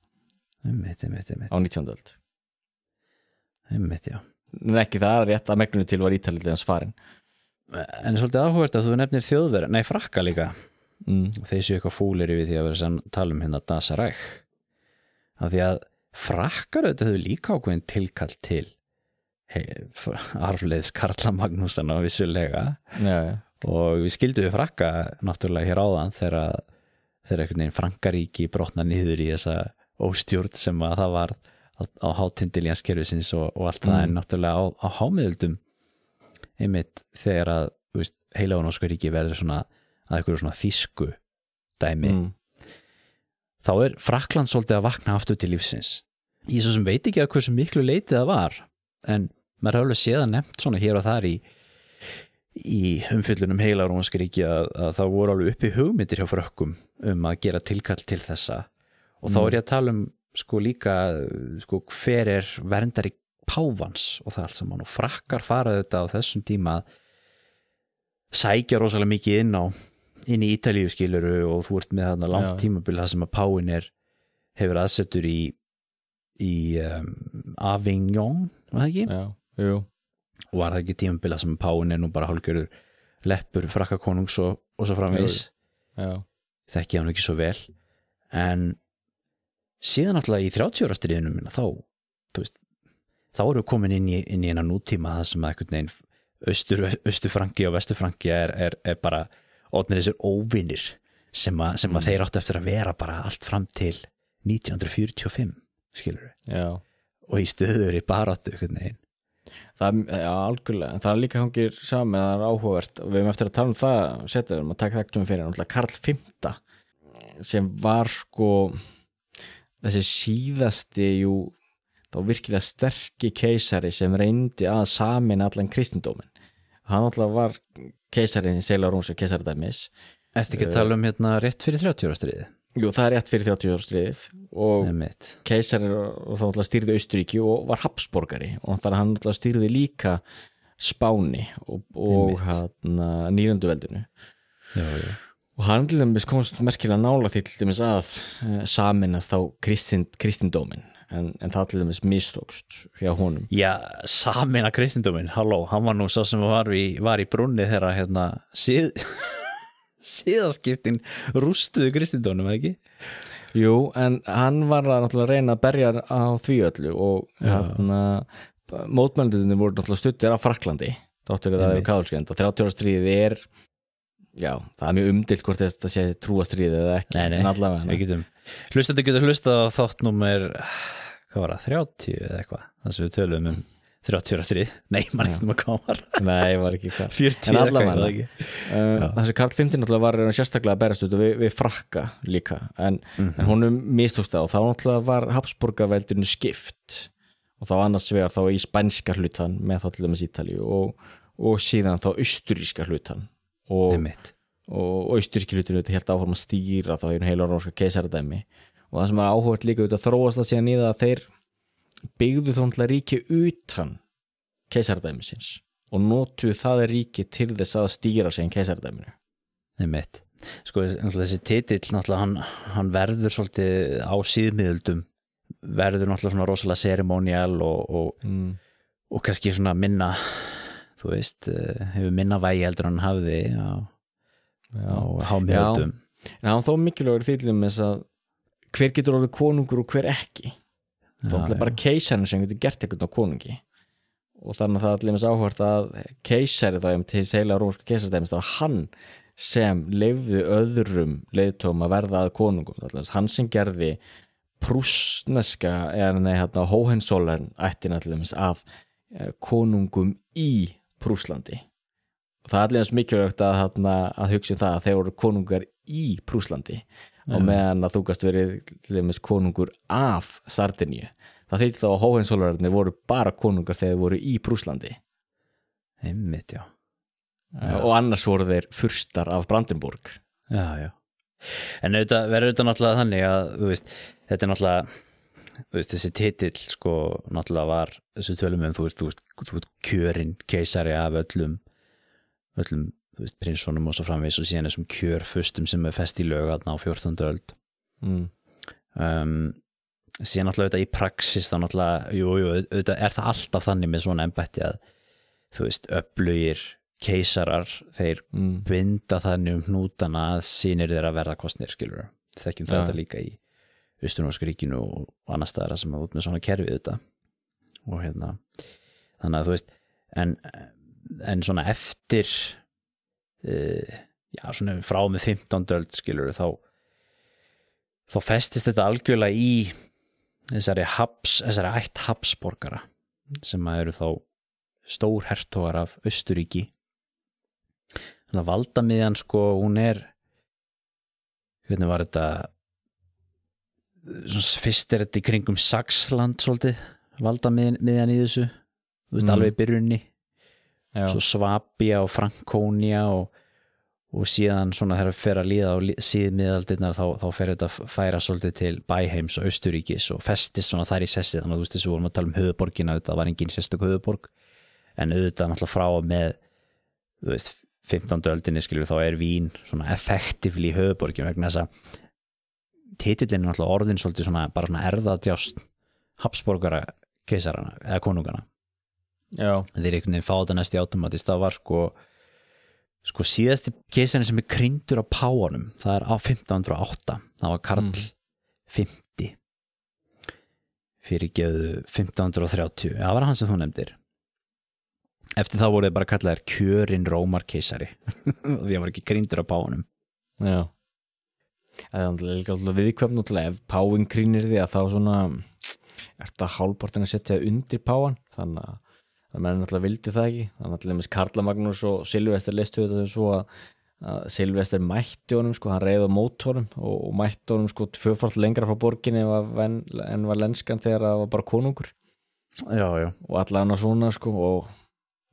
einmitt, einmitt, einmitt, á 19. öld einmitt já en ekki það rétt að megninu til var Ítalið hans farin en svolítið áhugast að þú nefnir þjóðverð nei frakka líka mm. og þeir séu eitthvað fúlir yfir því að vera sem tala um hérna Dasaræk af því að frakkar auðvitað höfðu líka ákveðin tilkall til hey, arfleiðs Karla Magnússon á vissulega já, já. og við skildum við frakka náttúrulega hér áðan þegar þegar einhvern veginn Frankaríki brotna niður í þessa óstjórn sem að það var á, hátindiljanskerfisins og, og allt það Mm. en náttúrulega á, á hámiðöldum einmitt þegar að heila og norsku ríki verður svona að einhverju svona þýsku dæmi Mm. þá er Frakland svolítið að vakna aftur til lífsins ég svo sem veit ekki að hversu miklu leitið það var en maður hefur alveg séð að nefnt svona hér og þar í í umfyllunum heila rómanska ríki að, að það voru alveg uppi hugmyndir hjá frökkum um að gera tilkall til þessa og þá er ég að tala um sko líka sko hver er verndari pávans og það allt saman. Og frakkar faraði þetta á þessum tíma að sækja rosalega mikið inn á inn í Ítalíu skiluru og þú ert með þarna langt tímabil það sem að Páin er hefur aðsettur í í um, Avignon var það ekki? já, jú. Og var það ekki tímabil það sem Páin er nú bara hálfgjörður leppur frakkakonungs og, og svo framvegis? Já, þekki hann ekki svo vel. En síðan alltaf í 30 ára minna þá þá erum við komin inn í, inn í eina nútíma það sem að einhvern veginn austur, austurfranki og vesturfranki er, er, er bara ótnir þessir óvinnir sem, a, sem að þeir áttu eftir að vera bara allt fram til 1945 skilur við já. Og í stöður í baráttu einhvern veginn. Það, já, algjörlega, en það er líka hangir saman það er áhugavert. Og við erum eftir að tala um það setja við erum að taka þekktum fyrir náttúrulega Karl V sem var sko þessi síðasti jú, þá virkilega sterki keisari sem reyndi að samin allan kristindómin hann náttúrulega var keisari Seila Rónsa keisaradæmis Ertu ekki að tala um hérna rétt fyrir 30 ára stríði? Jú, það er rétt fyrir 30 ára stríðið og Einmitt. keisari og þá náttúrulega stýrði Austuríki og var Habsborgari og þannig að hann náttúrulega stýrði líka Spáni og, og hérna, nýlanduveldinu Já, já. Og hann til dæmis komst merkilega nála því til dæmis að uh, saminast þá kristind, kristindómin en, en það til dæmis mistókst hjá honum. Já, samina kristindóminn, halló, hann var nú sá sem var í, var í brunni þegar hérna síð, síðaskiptin rústuðu kristindónum, eða ekki? Jú, en hann var að reyna að berja á því öllu og hérna mótmælendunir voru náttúrulega stuttir af Fraklandi þáttur að það eru káðurskend og 30 ára stríðið er já, það er mjög umdilt hvort þetta sé trúastríðið eða ekki Nei, nei, en allavega við getum Hlustandi getur hlusta á þáttnúmer hvað var það, 30 eða eitthvað? Það sem við tölum um 30 ára stríð. Nei, maður ekki um að var. Nei, var ekki hvað. 40 En eða eitthvað? Uh, þessi Karl V náttúrulega var sérstaklega að berast út við, við frakka líka en, en honum mistókst það og þá náttúrulega var Habsburgaveldinu skipt og þá annars vegar þá í spænska hlutan með þá til dæmis Ítalíu og, og síðan þá austuríska hlutan og, og austuríski hlutinu þetta helt áfram að stýra þá í heila rónska keisaradæmi og það sem er áhugað líka auðvitað þróast það síðan í það að þeir byggðu náttúrulega ríki utan keisaradæmisins og notuðu það ríki til þess að stýra sig en keisaradæminu Einmitt. Sko náttúrulega þessi titill náttúrulega hann, hann verður svolítið á síðmiðöldum verður náttúrulega svona rosalega cerimonial og, og, mm. og kannski svona minna þú veist, eh, hefur minna vægi heldur hann hafði á, á hámiðöldum en hann þó mikilvægur til þess að hver getur orðið konungur og hver ekki? Þá er bara keisarinn sem getur gert eitthvað á konungi. Og þannig að það er allir með áhvert að keisari þá til seila rómska keisardæmis þá var hann sem leifði öðrum leiðtóm að verða að konungum. Er allir hann sem gerði prúsneska eða nei hérna Hóhensólen ættin allir að eh, konungum í Prúslandi það er allir eins mikilvægt að, þarna, að hugsa um það að þeir voru konungar í Prúslandi og meðan að þú gast verið til dæmis konungur af Sardiníu það þýtti þá að Hóhensólverðarnir voru bara konungar þegar þeir voru í Prúslandi einmitt, já. Já. og annars voru þeir fyrstar af Brandenburg. Já, já. En auðvitað, verður auðvitað náttúrulega þannig að veist, þetta er náttúrulega veist, þessi titill sko náttúrulega var þessu tölum um þú veist, þú veist, þú veist kjörin keisari af öllum öllum, þú veist, prinsonum og svo framvegis og síðan þessum kjörfustum sem er fest í lög þarna á 14. öld mm. um, síðan náttúrulega auðvitað í praxis þá náttúrulega, jú, jú, auðvitað er það alltaf þannig með svona embætti að þú veist, öflugir keisarar, þeir Mm. binda þannig um hnútana að sínir þeirra verða kostnir, skilur þekkjum Ja. þetta líka í Östurnorska ríkinu og annar staðara sem er út með svona kerfið þetta og hérna þannig að þú veist en, en svona eftir uh, já svona frá með 15 döld skilur þá þá festist þetta algjörlega í þessari, Habs, þessari ætt Habsborgara sem að eru þá stór hertogar af Östuríki þannig að valdamiðjan sko hún er hvernig var þetta fyrst er þetta í kringum Saxland svolítið valdamiðjan í þessu þú veist Mm. alveg í byrjunni Já. svo Svabia og Frankónia og, og síðan svona þegar það fer að líða á síðmiðaldinnar þá, þá fer þetta að færa svolítið til Bæheims og Austuríkis og festist svona þær í sessi þannig að þú veist þessu vorum að tala um höfuborgina þetta var engin sérstök höfuborg en auðvitað náttúrulega frá með þú veist 15. öldinni skilur þá er Vín svona effektivli höfuborgin vegna þess að titillin er náttúrulega orðin svolítið svona bara svona erðadjást Habsborgara keisarana eða konungana Já. þeir einhvern veginn fá þetta næst í automatist það var sko sko síðasti keisarinn sem er kryndur á páanum það er á 1508 það var Karl Mm. 50 fyrir geðu 1530 það var hann sem þú nefndir. Eftir það voru þeir bara kallaðir kjörin Rómar keisari því hann var ekki kryndur á páanum Já Það er líka viðkvæm ef páin krýnir því að þá svona er þetta hálfpartin að setja undir páan þannig að það menn náttúrulega vildi það ekki. Þannig að náttúrulega Karla Magnús og Silvester listu þetta svo að, Silvester mætti honum sko, hann reyði á mót honum og, mætti honum sko tvöfald lengra frá borginni en var, lenskan þegar það var bara konungur. Já, já, og allan að svona sko og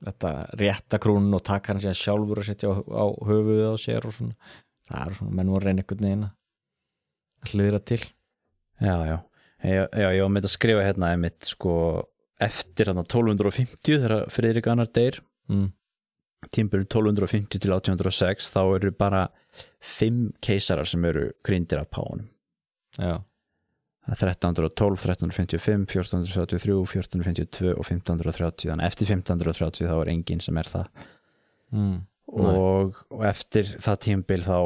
þetta rétta krúnin og taka hann sér sjálfur að setja á, á höfuðið á sér og svona það er svona, menn voru reyna einhvern veginn að hlýðra til. Já, já. Já, ég var með að skrifa hérna einmitt sko eftir hann 1250 þegar Friðrik Annar deyr mm. tímbil 1250 til 1806 þá eru bara fimm keisarar sem eru kryndir af páunum já, Það er 1312, 1355, 1433 1452 og 1530 þannig eftir 1530 þá er enginn sem er það. Mm. Og, og eftir það tímbil þá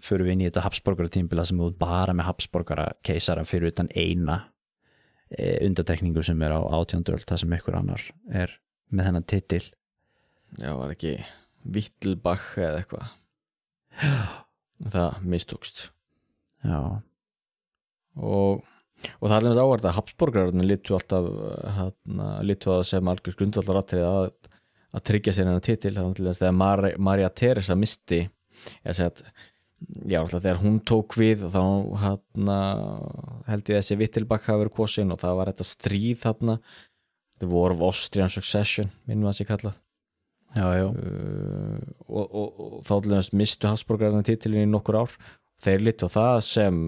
fyrir við inn í þetta Habsborgara tímbil sem er bara með Habsborgara keisara fyrir utan eina e, undatekningu sem er á 18. öld það sem ykkur annar er með þennan titil. Já, var ekki Vittelbach eða eitthvað? Það mistókst. Já, og, og það er alveg áhverð að Habsborgararnir litu alltaf hana, litu að sem algjör grundvallar atrið að, að tryggja sér hennar titil þannig til þess þegar Mar Maria Teresa misti ég segi að já, alltaf þegar hún tók við þá hana, held ég þessi Vittelbach hafi verið kosin og það var þetta stríð þarna. The War of Austrian Succession minnum að sé kallað. Já, já, uh, og, og, og þá til þess mistu Habsborgararnir titilin í nokkur ár. Þeir litu á það sem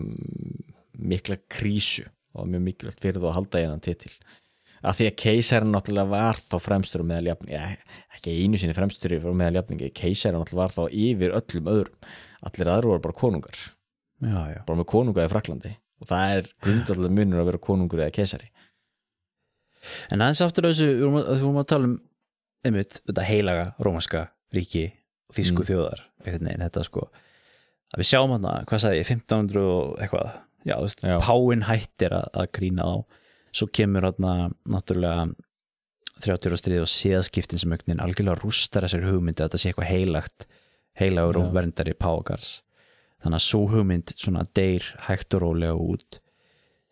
mikla krísu og mjög mikilvægt fyrir þú að halda hennan titil af því að keisærin náttúrulega var þá fremstur meðal jafningi, ja, ekki einu sinni fremstur meðal jafningi, keisærin náttúrulega var þá yfir öllum öðrum, allir aðra voru bara konungar, já, já. bara með konunga í Fraklandi og það er grundallega munur að vera konungur eða keisæri En aðeins aftur að þessu, við vorum að, að tala um einmitt, þetta heilaga rómanska ríki og þýsku Mm. þjóðar einhvern veginn, þetta sko að við sjáum hana, hvað sagði ég, 1500 og eitthvað, já, þú veist, Já. páin hættir að, að grína á svo kemur hana náttúrulega 30 ára stríð og séðskiptin sem veginn algjörlega rústar þessari hugmyndi að þetta sé eitthvað heilagt heilagur og verndari págars. Þannig að svo hugmynd svona deyr hægt og rólega út.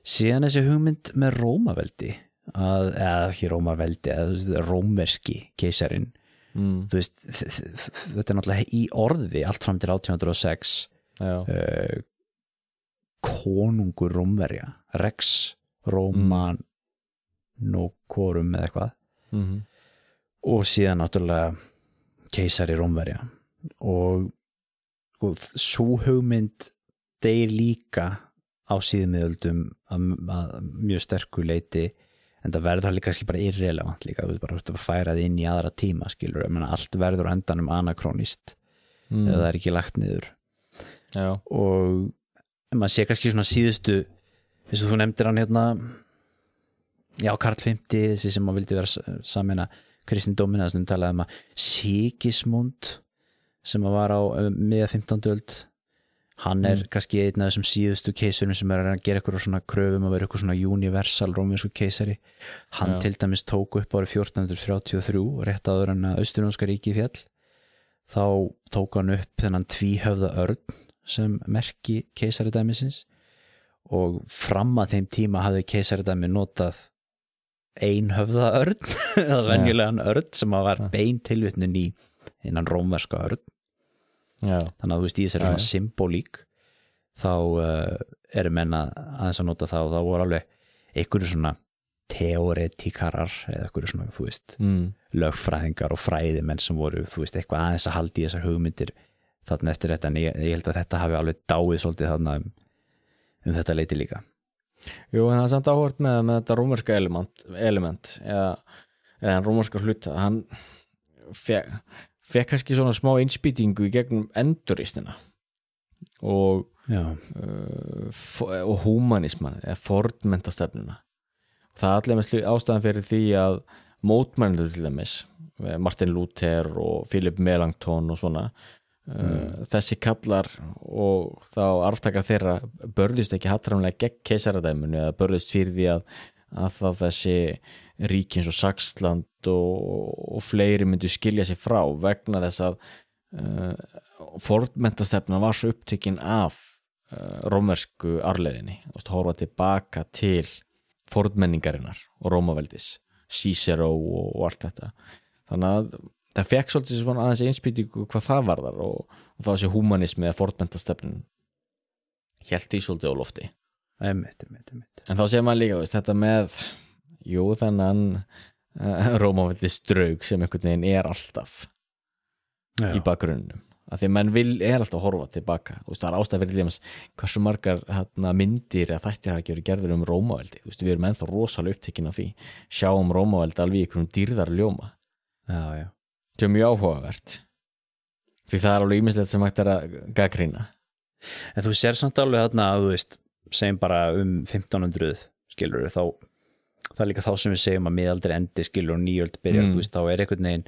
Síðan þessi hugmynd með Rómaveldi að, eða ekki Rómaveldi eða veist, rómerski keisarin mm. þú veist, þetta er náttúrulega í orði allt fram til 1806 já, uh, konungur Rómverja Rex Róman Nokorum eða eitthvað. Mm og síðan náttúrulega keisari Rómverja. Og sko, svo hugmynd deyr líka á síðmiðöldum að, að mjög sterku leiti en það verður það líka kannski bara irrelevant líka, þú veist bara að færa það inn í aðra tíma skilur, ég meina allt verður endanum anakrónist mm. ef það er ekki lagt niður. Já, og maður sé kannski svona síðustu eins og þú nefndir hann hérna já, Karl 50 þessi sem maður vildi vera samina kristindómina þessum talaði um að Sigismund sem að var á um, miða 15. öld hann er kannski einn af þessum síðustu keisurum sem er að að gera eitthvað svona kröfum að vera eitthvað svona universal róminsku keisari hann Já. til dæmis tók upp árið 1433 rétt áður en að Austurjónska ríki fjall þá tók hann upp þennan tvíhöfða örn sem merki keisaridæmisins og fram að þeim tíma hafði keisaridæmi notað einhöfða örn eða venjulegan örn sem var bein tilvitnun í innan rómverska örn. Já, þannig að þú veist í þessari svona symbolík þá uh, eru menna aðeins að nota það og þá voru alveg einhverju svona teoretikarar eða einhverju svona, þú veist mm. lögfræðingar og fræðimenn sem voru, þú veist, eitthvað aðeins að haldi í þessar hugmyndir þarna eftir þetta. En ég, ég held að þetta hafi alveg dáið svolítið þarna um, um þetta leiti líka. Jú, en það er samt áhvert með, með þetta rómarska element, element eða, eða rómarska hluta. Hann fekk, fekk kannski svona smá innspýtingu í gegnum enduristina og, uh, og humanisman eða fordmentastefnuna það er allir með ástæðan fyrir því að mótmænendur til dæmis eh, Martin Luther og Philip Melanchthon og svona uh, þessi kallar og þá arftakar þeirra börðust ekki hattramlega gegn keisaradæmunu eða börðust fyrir því að, að þá þessi ríki eins og Saxland og, og fleiri myndu skilja sér frá vegna þess að uh, fordmentastefna var svo upptökin af uh, rómversku arleðinni og horfa tilbaka til fordmenningarinnar og rómaveldis Cicero og, og allt þetta. Þannig að það fekk svolítið svona aðeins einspýtingu hvað það varðar og, og það sé humanismi eða fordmentastefnin held því svolítið á lofti. Einmitt, einmitt, einmitt. En þá sé maður líka veist, þetta með jú þennan uh, rómaveldis draug sem einhvern veginn er alltaf Já, í bakgrunnum. Að því að menn vil, er alltaf að horfa tilbaka. Þú veist, það er ástæð fyrir því hversu margar hérna, myndir eða þættir hafa verið gerður um Rómaveldi, þú veist, við erum ennþá rosalega upptekinn af því, sjáum Rómaveldi alveg í einhverjum dýrðar ljóma. Já, já, það er mjög áhugavert því það er alveg ímislegt sem hægt er að gaggrýna En þú sér samt alveg þarna að þú veist, segjum bara um 1500 skilur þá það er líka þá sem við segjum að miðaldri endi skilur og nýjöld byrjar, Mm. þú veist, þá er einhvern veginn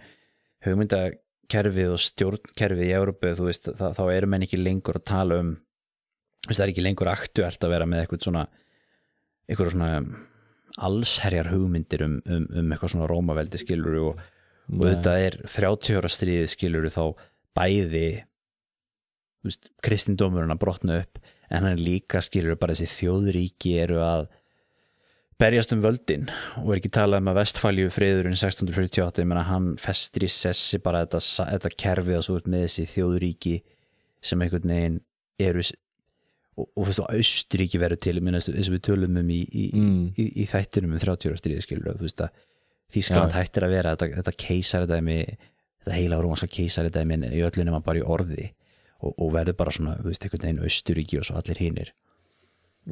hugmyndakerfið og stjórnkerfið í Európu, þú veist, þá, þá eru menn ekki lengur að tala um veist, það er ekki lengur aktuelt að vera með eitthvað svona eitthvað svona allsherjar hugmyndir um, um, um eitthvað svona rómaveldi skilur og, og Nei. þetta er 30 ára stríði skilur þá bæði veist, kristindómurinn að brotna upp en hann líka skilur bara þessi þjóðríki eru að berjast um völdin og er ekki talað um að vestfælju friðurinn 1648, ég meina hann festir í sessi bara þetta, þetta kerfið að svo ert með þessi þjóðríki sem einhvern veginn eru og, og þú veist, og Austuríki verður til eins og við tölum um í, í, Mm. í, í þættinum um 30 ára stríði skilur þú veist að Þískaland Já. hættir að vera þetta, þetta keisaridæmi þetta heila rómanska keisaridæmi í öllu nema bara í orði og, og verður bara svona, þú veist, einhvern veginn Austuríki og svo allir hinir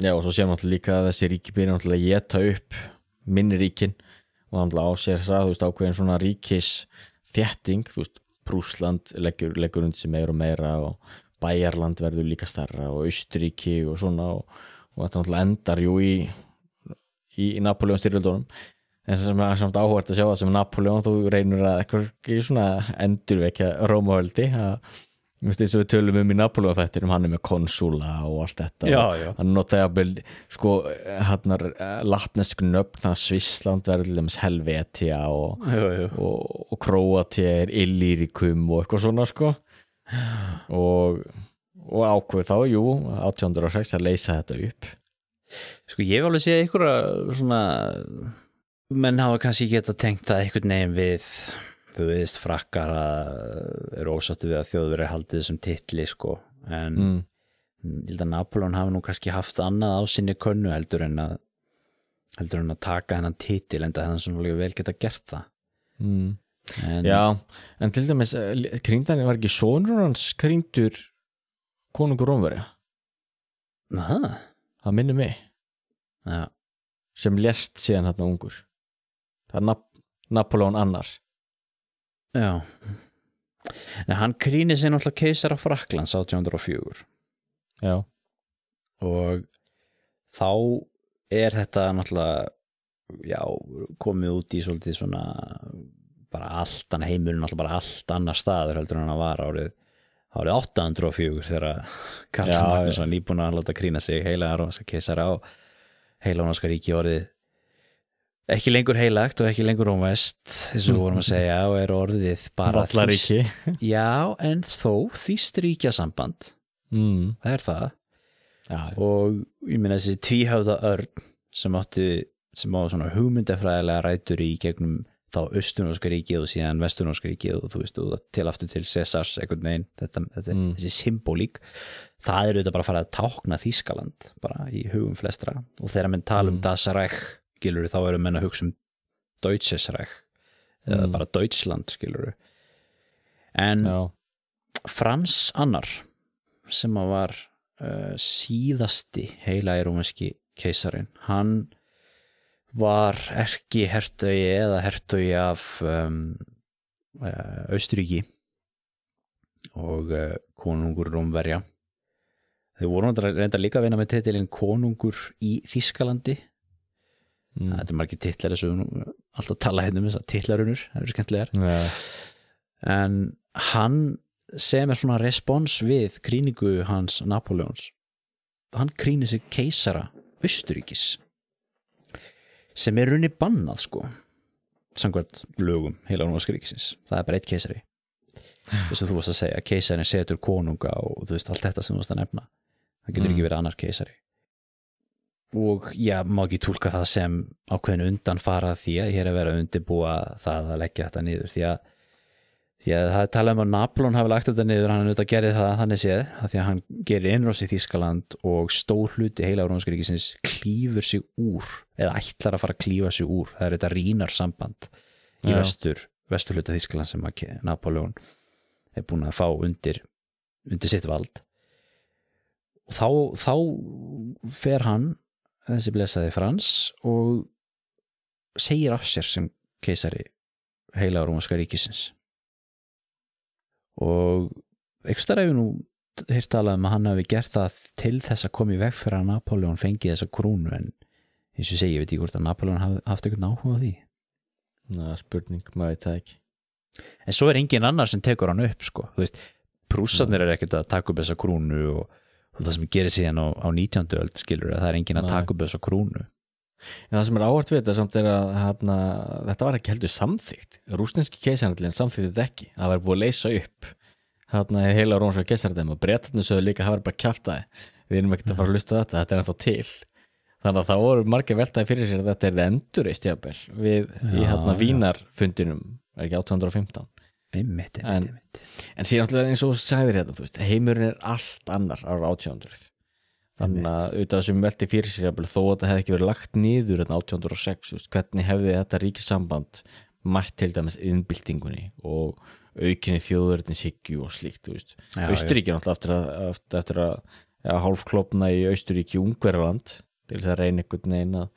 Já og svo séum náttúrulega líka að þessi ríki byrja náttúrulega að geta upp minni ríkin og náttúrulega á sér það, þú veist, ákveðin svona ríkis þétting, þú veist, Prúsland leggur, leggur undir sig meira og meira og Bæjarland verður líka starra og Austuríki og svona og, og þetta náttúrulega endar jú í í, í Napoleon styrjöldunum en sem er samt áhvert að sjá það sem Napoleon þú reynur að eitthvað svona endurvekja Rómavöldi þú veist eins og við tölum um í Napoleon þættinum hann er með konsúla og allt þetta. Og, já, hann notaði að byrja sko hann er latnesk nöfn þannig að Svissland verður til dæmis Helvetia og, og, og Kroatia er Illyricum og eitthvað svona sko. Og, og ákveð þá, jú 1806 að leysa þetta upp. Sko ég hef alveg séð ykkur svona menn hafa kannski geta tengt það einhvern veginn við þú veist frakkar eru ósáttu við að þjóðveri haldið þessum titli sko. En mm. ég held að Napoleon hafi nú kannski haft annað á sinni könnu heldur en að heldur en að taka hennan titil en það hann svona líka vel geta gert það. Mm. en, Já, en til dæmis krýndan var ekki sonur hans krýndur konungur Rómverja? Aha, það minnir mig. Já, sem lést síðan hann ungur það er Nap Napoleon annar. Já. En hann krýnir sér náttúrulega keisara Fraklands 1804 Já, og þá er þetta náttúrulega já, komið út í svolítið svona bara allt annað heimurinn alltaf bara allt annar staður heldur hann var árið árið 804 þegar Karl Magnússon nýbúin að láta krýna sig heila rónska keisara á heila rónska ríki orðið ekki lengur heilagt og ekki lengur rómvest eins og vorum að segja og er orðið bara Vallaríki já en þó þýst ríkjasamband mm. það er það Já, og ég meina þessi tvíhöfða örn sem átti sem á svona hugmyndafræðilega rætur í gegnum þá austunóska ríkið og síðan vestunóska ríkið og þú veist og til aftur til Cesars einhvern veginn, þetta, þetta, Mm. þessi symbolík það er auðvitað bara að fara að tákna Þískaland bara í hugum flestra og þegar menn tala um Mm. Das Reich skilur þá eru menn að hugsa um Deutsches Reich eða Mm. bara Deutschland skilur en já, Frans annar sem að var uh, síðasti heila í rúmenski keisarin hann var ekki hertögi eða hertögi af um, uh, Austuríki og uh, konungur Rómverja. Þau voru reynda líka að vinna með titilinn konungur í Þískalandi mm. þetta er margir titlar þessu alltaf tala hérna um þess að titlarunur það eru skemmtilegar já. en hann sem er svona respons við krýningu hans Napoleons hann krýnir sig keisara Östuríkis sem er runni bannað sko samkvæmt lögum heila Rómaskaríkisins það er bara eitt keisari þess að þú varst að segja keisarin setur konunga og þú veist allt þetta sem þú varst að nefna það getur Mm. ekki verið annar keisari og já, má ekki tólka það sem ákveðin undan fara því að hér er verið að undirbúa það að leggja þetta niður. Því að því að það er talað um að Napoleon hafi lagt þetta niður hann auðvitað gerði það þannig séð að því að hann gerir innrós í Þískaland og stór hluti heila Rómskaríkisins klífur sig úr eða ætlar að fara að klífa sig úr. Það er þetta rínar samband í Já. vestur, vestur hluta Þískaland sem að Napoleon er búin að fá undir, undir sitt vald. Og þá, þá fer hann þessi blessaði Frans og segir af sér sem keisari heila Rómska ríkisins. Og ekki stær hefur nú heyrt talað um að hann hafi gert það til þess að koma í veg fyrir að Napoleon fengi þessa krúnu en eins og segi, ég veit ekki hvort að Napoleon hafi haft eitthvað áhuga á því. Ná, spurning, maður ekki. En svo er engin annar sem tekur hann upp sko. þú veist, prússarnir er ekkert að taka upp þessa krúnu og, og það sem gerir síðan á, á 19. öld skilur að það er engin að taka upp þessa krúnu. En það sem er áhvert við þetta samt er að hana, þetta var ekki heldur samþygt rústinski keisarallin samþykti þetta ekki. Það var búið að leysa upp er heila rónska keisarallin og breytarnir sögðu líka að það var bara kjaftaði við erum ekki að fara að lusta þetta, þetta er ennþá til. Þannig að það voru margir veltaði fyrir sér að þetta er endurist jafnvel við í Já, hérna já. vínarfundinum er ekki 815 einmitt, En- einmitt, einmitt. en síðan alltaf eins og þú sagðir hérna veist, heimurinn er allt annar ára 1800 þannig að auðvitað sem velti fyrir jafnvel, þó að þetta hefði ekki verið lagt niður en 1806, þú veist, hvernig hefði þetta ríkisamband mætt til dæmis innbyltingunni og aukinni þjóðverðinshyggju og slíkt Austuríki náttúrulega eftir að, hálfklopna í Austuríki Ungverjaland til þess að reyna einhvern veginn að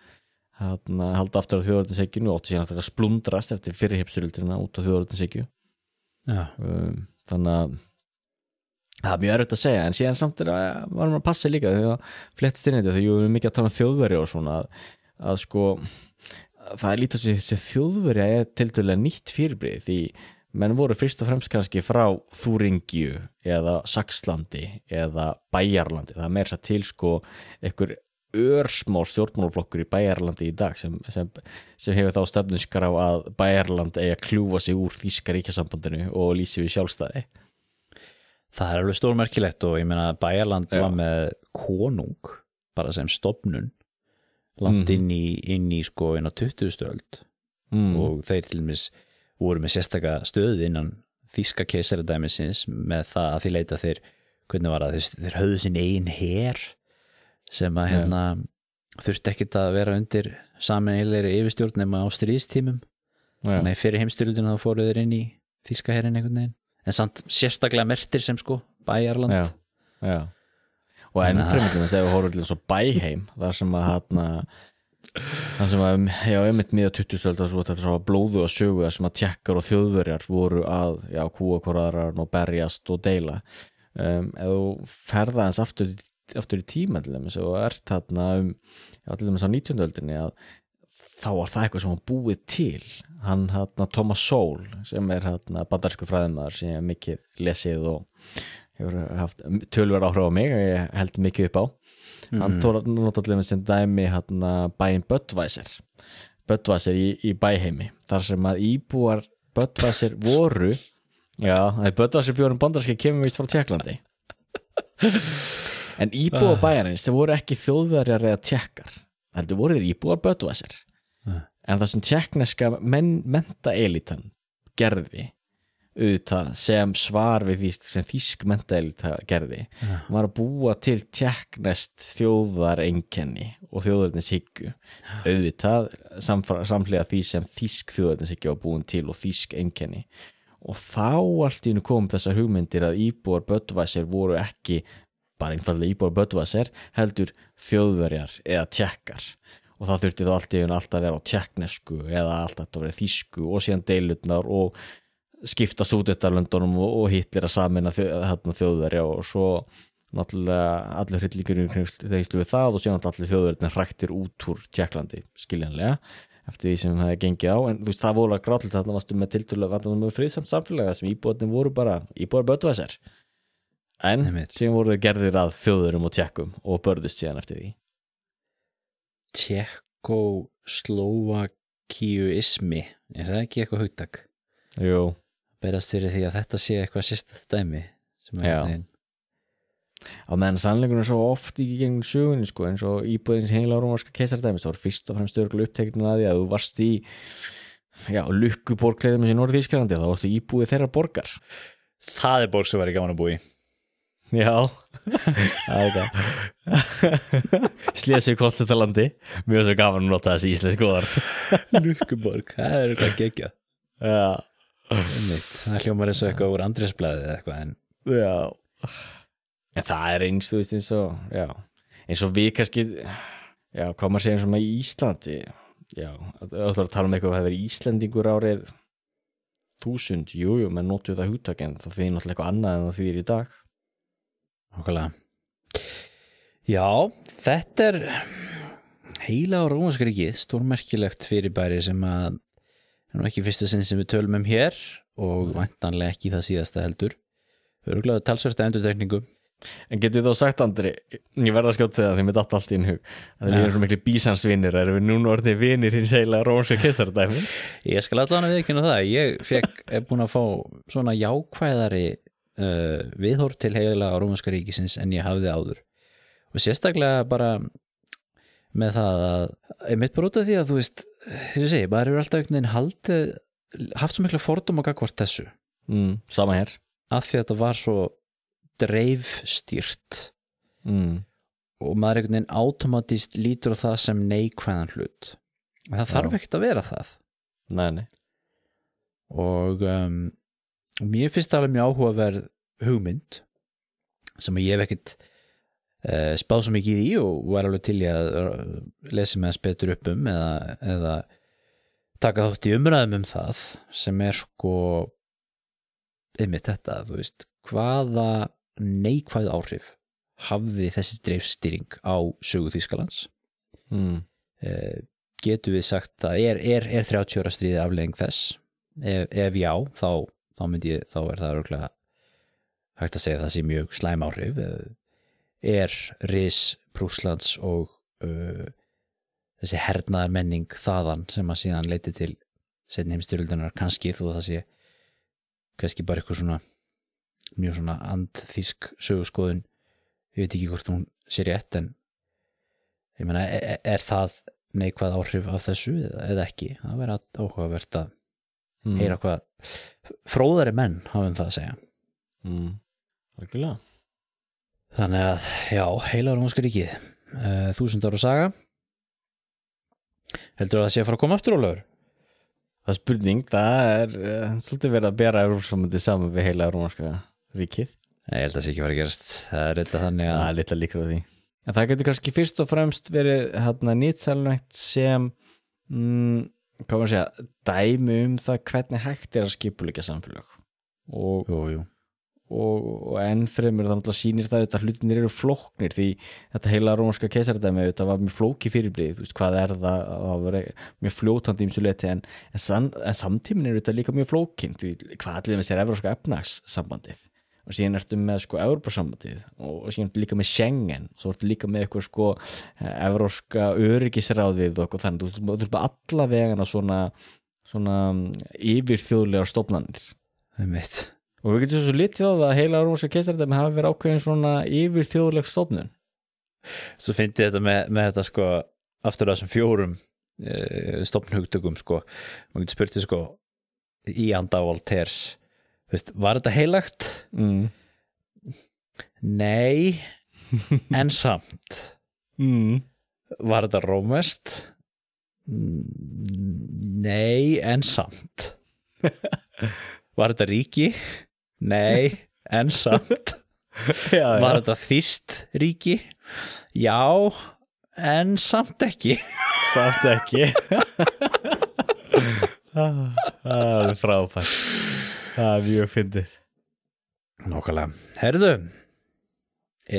halda aftur á þjóðverðinshyggjunu og óttu síðan að splundrast eftir fyrirhipsturildina út á þjóðverðinshyggju já, um, þannig að það er mjög erfitt að segja en síðan samt er að varum að passa líka þegar flettist inn í þetta þegar við erum mikið að tala um þjóðveri og svona að, að sko það er lítið að þessi þjóðveri er til dælega nýtt fyrirbrið því menn voru fyrst og fremst kannski frá Þúringju eða Saxlandi eða Bæjarlandi það er meira sér til sko einhver örsmá stjórnmálflokkur í Bæjarlandi í dag sem, sem, sem hefur þá stefnunskar á að Bæjarland eigi að kljúfa sig úr Þíska ríkjasambandinu og lýsi við sjálfstæði það er alveg stórmerkilegt og ég meina að Bæjarland Já. var með konung bara sem stopnun langt Mhm. inn í, inn í sko inn á 20. öld mm. og þeir til dæmis voru með sérstaka stöðu innan þíska keisaradæmisins með það að því leita þeir hvernig var það, þeir, þeir höfðu sín eigin her sem að hérna þurfti ekkit að vera undir samaneilegri yfirstjórn nema á stríðstímum. Þannig að fyrir heimstyrlutinu þá fóruð þeir inn í þíska herin einhvern veginn. En samt sérstaklega mertir sem sko Bæjarland já, já. og enn fremur þess að við horfum til svo bæheim þar sem að hérna þar sem að, já, einmitt miða 20. svo þetta var blóðu og sögu þar sem að tjekkar og þjóðverjar voru að já, kúakoraðar og berjast og deila. Um, eða ferða hans aftur, aftur í tíma til dæmis og ert þarna um, til dæmis á 19. öldinni að þá var það eitthvað sem hann búið til hann hérna Thomas Sowell sem er hérna bandarsku fræðimæður sem ég mikið lesið og hefur haft tölver áhrif á mig og ég held mikið upp á mm. hann tóra náttúrulega sem dæmi hérna bæinn Budweiser Budweiser í, í bæheimi þar sem að íbúar Budweiser voru já, það er Budweiser björnum bandarski kemur vist frá Tjekklandi en íbúar bæjarins það voru ekki þjóðverjar eða tjekkar heldur voru þeir íbúar Budweiser en það sem tjekkneska mentaelitan gerði auðvitað sem svar við því sem þísk mentaelita gerði Já. var að búa til tjekknest þjóðarengenni og þjóðarninshyggju auðvitað samfra- samhlega því sem þísk þjóðarninshyggju var búin til og þísk engenni og þá allt í hennu kom þessar hugmyndir að íbúar Böttvæsir voru ekki bara einfallega íbúar Böttvæsir heldur þjóðverjar eða tjekkar og það þurfti þá allt í hennu alltaf að vera á tjekknesku eða alltaf að vera þísku og síðan deilutnar og skipta sútutarlöndunum og, hitlir að samina þjóð, þjóðverja. Og svo náttúrulega allir hryllingur þegar við það og síðan allir þjóðverðin hræktir út úr Tjekklandi skiljanlega eftir því sem það er gengið á. En þú veist það voru að gráðlega þarna varstu með tiltölu varstu með friðsamt samfélaga sem íbúðin voru bara íbúðar bötuvæsar en síðan voru þeir gerðir að þjóðurum og tjekkum og börðust síðan eftir því. Tjekkoslovakíuismi er það ekki eitthvað hugtak? Jú, berast fyrir því að þetta sé eitthvað sérstætt dæmi er á meðan sannleikunum er svo oft í gegn sögunni sko, eins og íbúðins heila rómarska keisardæmis þá var fyrst og fremst örgulega uppteknum að því að þú varst í já, lukkuborgleðum í Norð-Ískalandi þá varstu íbúið þeirra borgar. Það er borg sem væri gaman að búi Já. Það er það Slesið hvort þetta landi. Mjög svo gaman að nota þessi íslensku orð. Lukkuborg, það er eitthvað geggjað. Já, það hljómar eins og eitthvað úr andresblæði eða eitthvað en já. En það er eins, þú veist, eins og já, eins og við kannski já, hvað maður segja eins og með Íslandi. Já, þú ætlar að tala um eitthvað að það verið Íslendingur árið þúsund, jú, jú, menn notuðu það hugtak en það fyrir náttúrulega eitthvað annað en það fyrir í dag okkarlega Já, þetta er heila á Rómaskaríkið stórmerkilegt fyrirbæri sem að er nú ekki fyrsta sinn sem við tölum um hér og væntanlega ekki það síðasta heldur. Örgulega talsverta endurtekningu En getur þú þá sagt, Andri, ég verða að skjóta þegar því mér datt allt í einn hug að við Já. erum svo miklu bísansvinir, erum við núna orðið vinir hins heila rómska kessardæmis Ég skal allan að viðkynna það ég fekk, er búin að fá svona jákvæðari uh, viðhór til heila á Rómanska ríkisins en ég hafði áður. Og sérstaklega bara með það að ég mitt bara út af því að þú veist að segja, bara eru alltaf einhvern veginn haldið haft svo mikla fordum að gagvart þessu. Mm, Sama hér. Af því að þetta var svo dreifstýrt. Mm. og maður einhvern veginn automatist lítur á það sem neikvæðan hlut. En það þarf Já. ekkert að vera það. Nei, nei. Og um, og mér finnst það alveg mjög áhugaverð hugmynd sem ég hef ekkert uh, spáð svo mikið í og var alveg til í að uh, lesa með þess betur upp um eða, eða taka þátt í umræðum um það sem er sko einmitt þetta, þú veist hvaða neikvæð áhrif hafði þessi dreifstýring á sögu Þýskalands mm. eh, getum við sagt að er, er, er 30 ára stríði aflegging þess ef, ef já, þá, þá myndi ég þá er það örgulega hægt að segja að það sé mjög slæm áhrif Eh, er ris Prúslands og uh, þessi hernaðar menning þaðan sem að síðan leiti til setni heimstyruldunar kannski þó að það sé kannski bara eitthvað svona mjög svona andþísk sögurskoðun ég veit ekki hvort hún sé rétt en ég meina, er, er það neikvæð áhrif af þessu eða ekki? Það verður áhugavert að mm. heyra hvað fróðari menn hafa um það að segja. Mm. þannig að, já, heila rómska ríkið. Uh, þúsund ára saga. Heldur að það sé að fara að koma aftur Ólafur? það er spurning, það er uh, svolítið verið að bera Európsamöndi saman við heila rómarska ríkið. Nei, ég held að það sé ekki fara að gerast. Það er eitthvað þannig það að er litla líkur á því. En það getur kannski fyrst og fremst verið hérna nýtsælnægt sem mm, hvað maður að segja dæmi um það hvernig hægt er að skipuleika samfélag og, jú, jú. og, og enn fremur þannig að sýnir það að hlutinir eru flóknir því þetta heila rómarska keisardæmi þetta var mjög flóki fyrirbrið þú veist hvað er það það var mjög fljótandi í mjög leti en, en, en samtímin er þetta líka mjög flókin því hvað allir með sér evróska efnagssambandið og síðan ertu með sko Európa-sambandið og, og síðan ertu líka með Schengen. Og svo ertu líka með eitthvað sko evróska öryggisráðið og eitthvað þannig. Þú ertu bara alla vegana svona svona yfirþjóðlegar stofnanir. Það er mitt og við getum svo litið á það að heila rómska keisardæmi hafi verið ákveðin svona yfirþjóðleg stofnun. Svo fyndi þetta með, með þetta sko aftur þessum fjórum uh, stopnhugtökum sko. Maður getur spurt því sko í anda Voltaires Veist, var þetta heilagt? mm. Nei en samt Mm. var þetta rómest? Nei en samt var þetta ríki? Nei en samt já, var þetta þýst ríki? Já en samt ekki samt ekki það er frábært það er mjög fyndið Nákvæmlega. Herðu,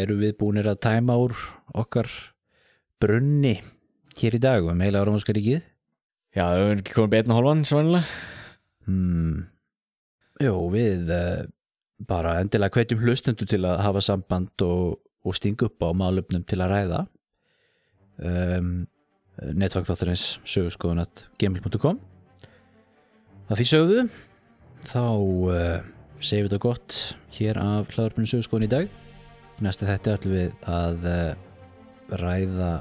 eru við búinir að tæma úr okkar brunni hér í dag um heila áramóðska ríkið? já, það er ekki komið beina hálfan svanilega Hmm. Jó, við uh, bara endilega hvetjum hlustendur til að hafa samband og, og stinga upp á málöfnum til að ræða. Um, Netvangþáttarins sögurskoðunat gmail.com Að því sögðu, þá uh, segjum við þetta gott hér af hlaðarpunum sögurskoðun í dag. Næsta þetta ætlum við að uh, ræða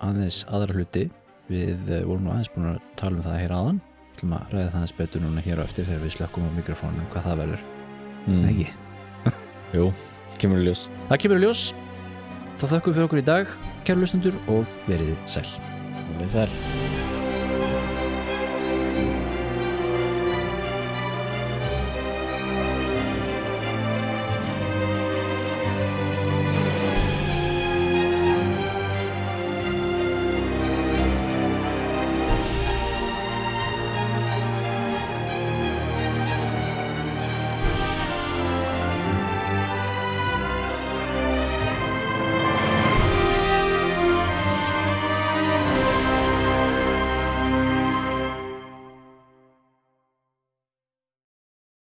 aðeins aðra hluti. Við uh, vorum nú aðeins búin að tala um það hér aðan ætlum að ræða það aðeins betur núna hér á eftir þegar við slökkum á mikrofónum hvað það verður, mm. ekki? jú, kemur í ljós Það kemur í ljós þökkum við fyrir okkur í dag, kæru lustundur og verið sæl Verið sæl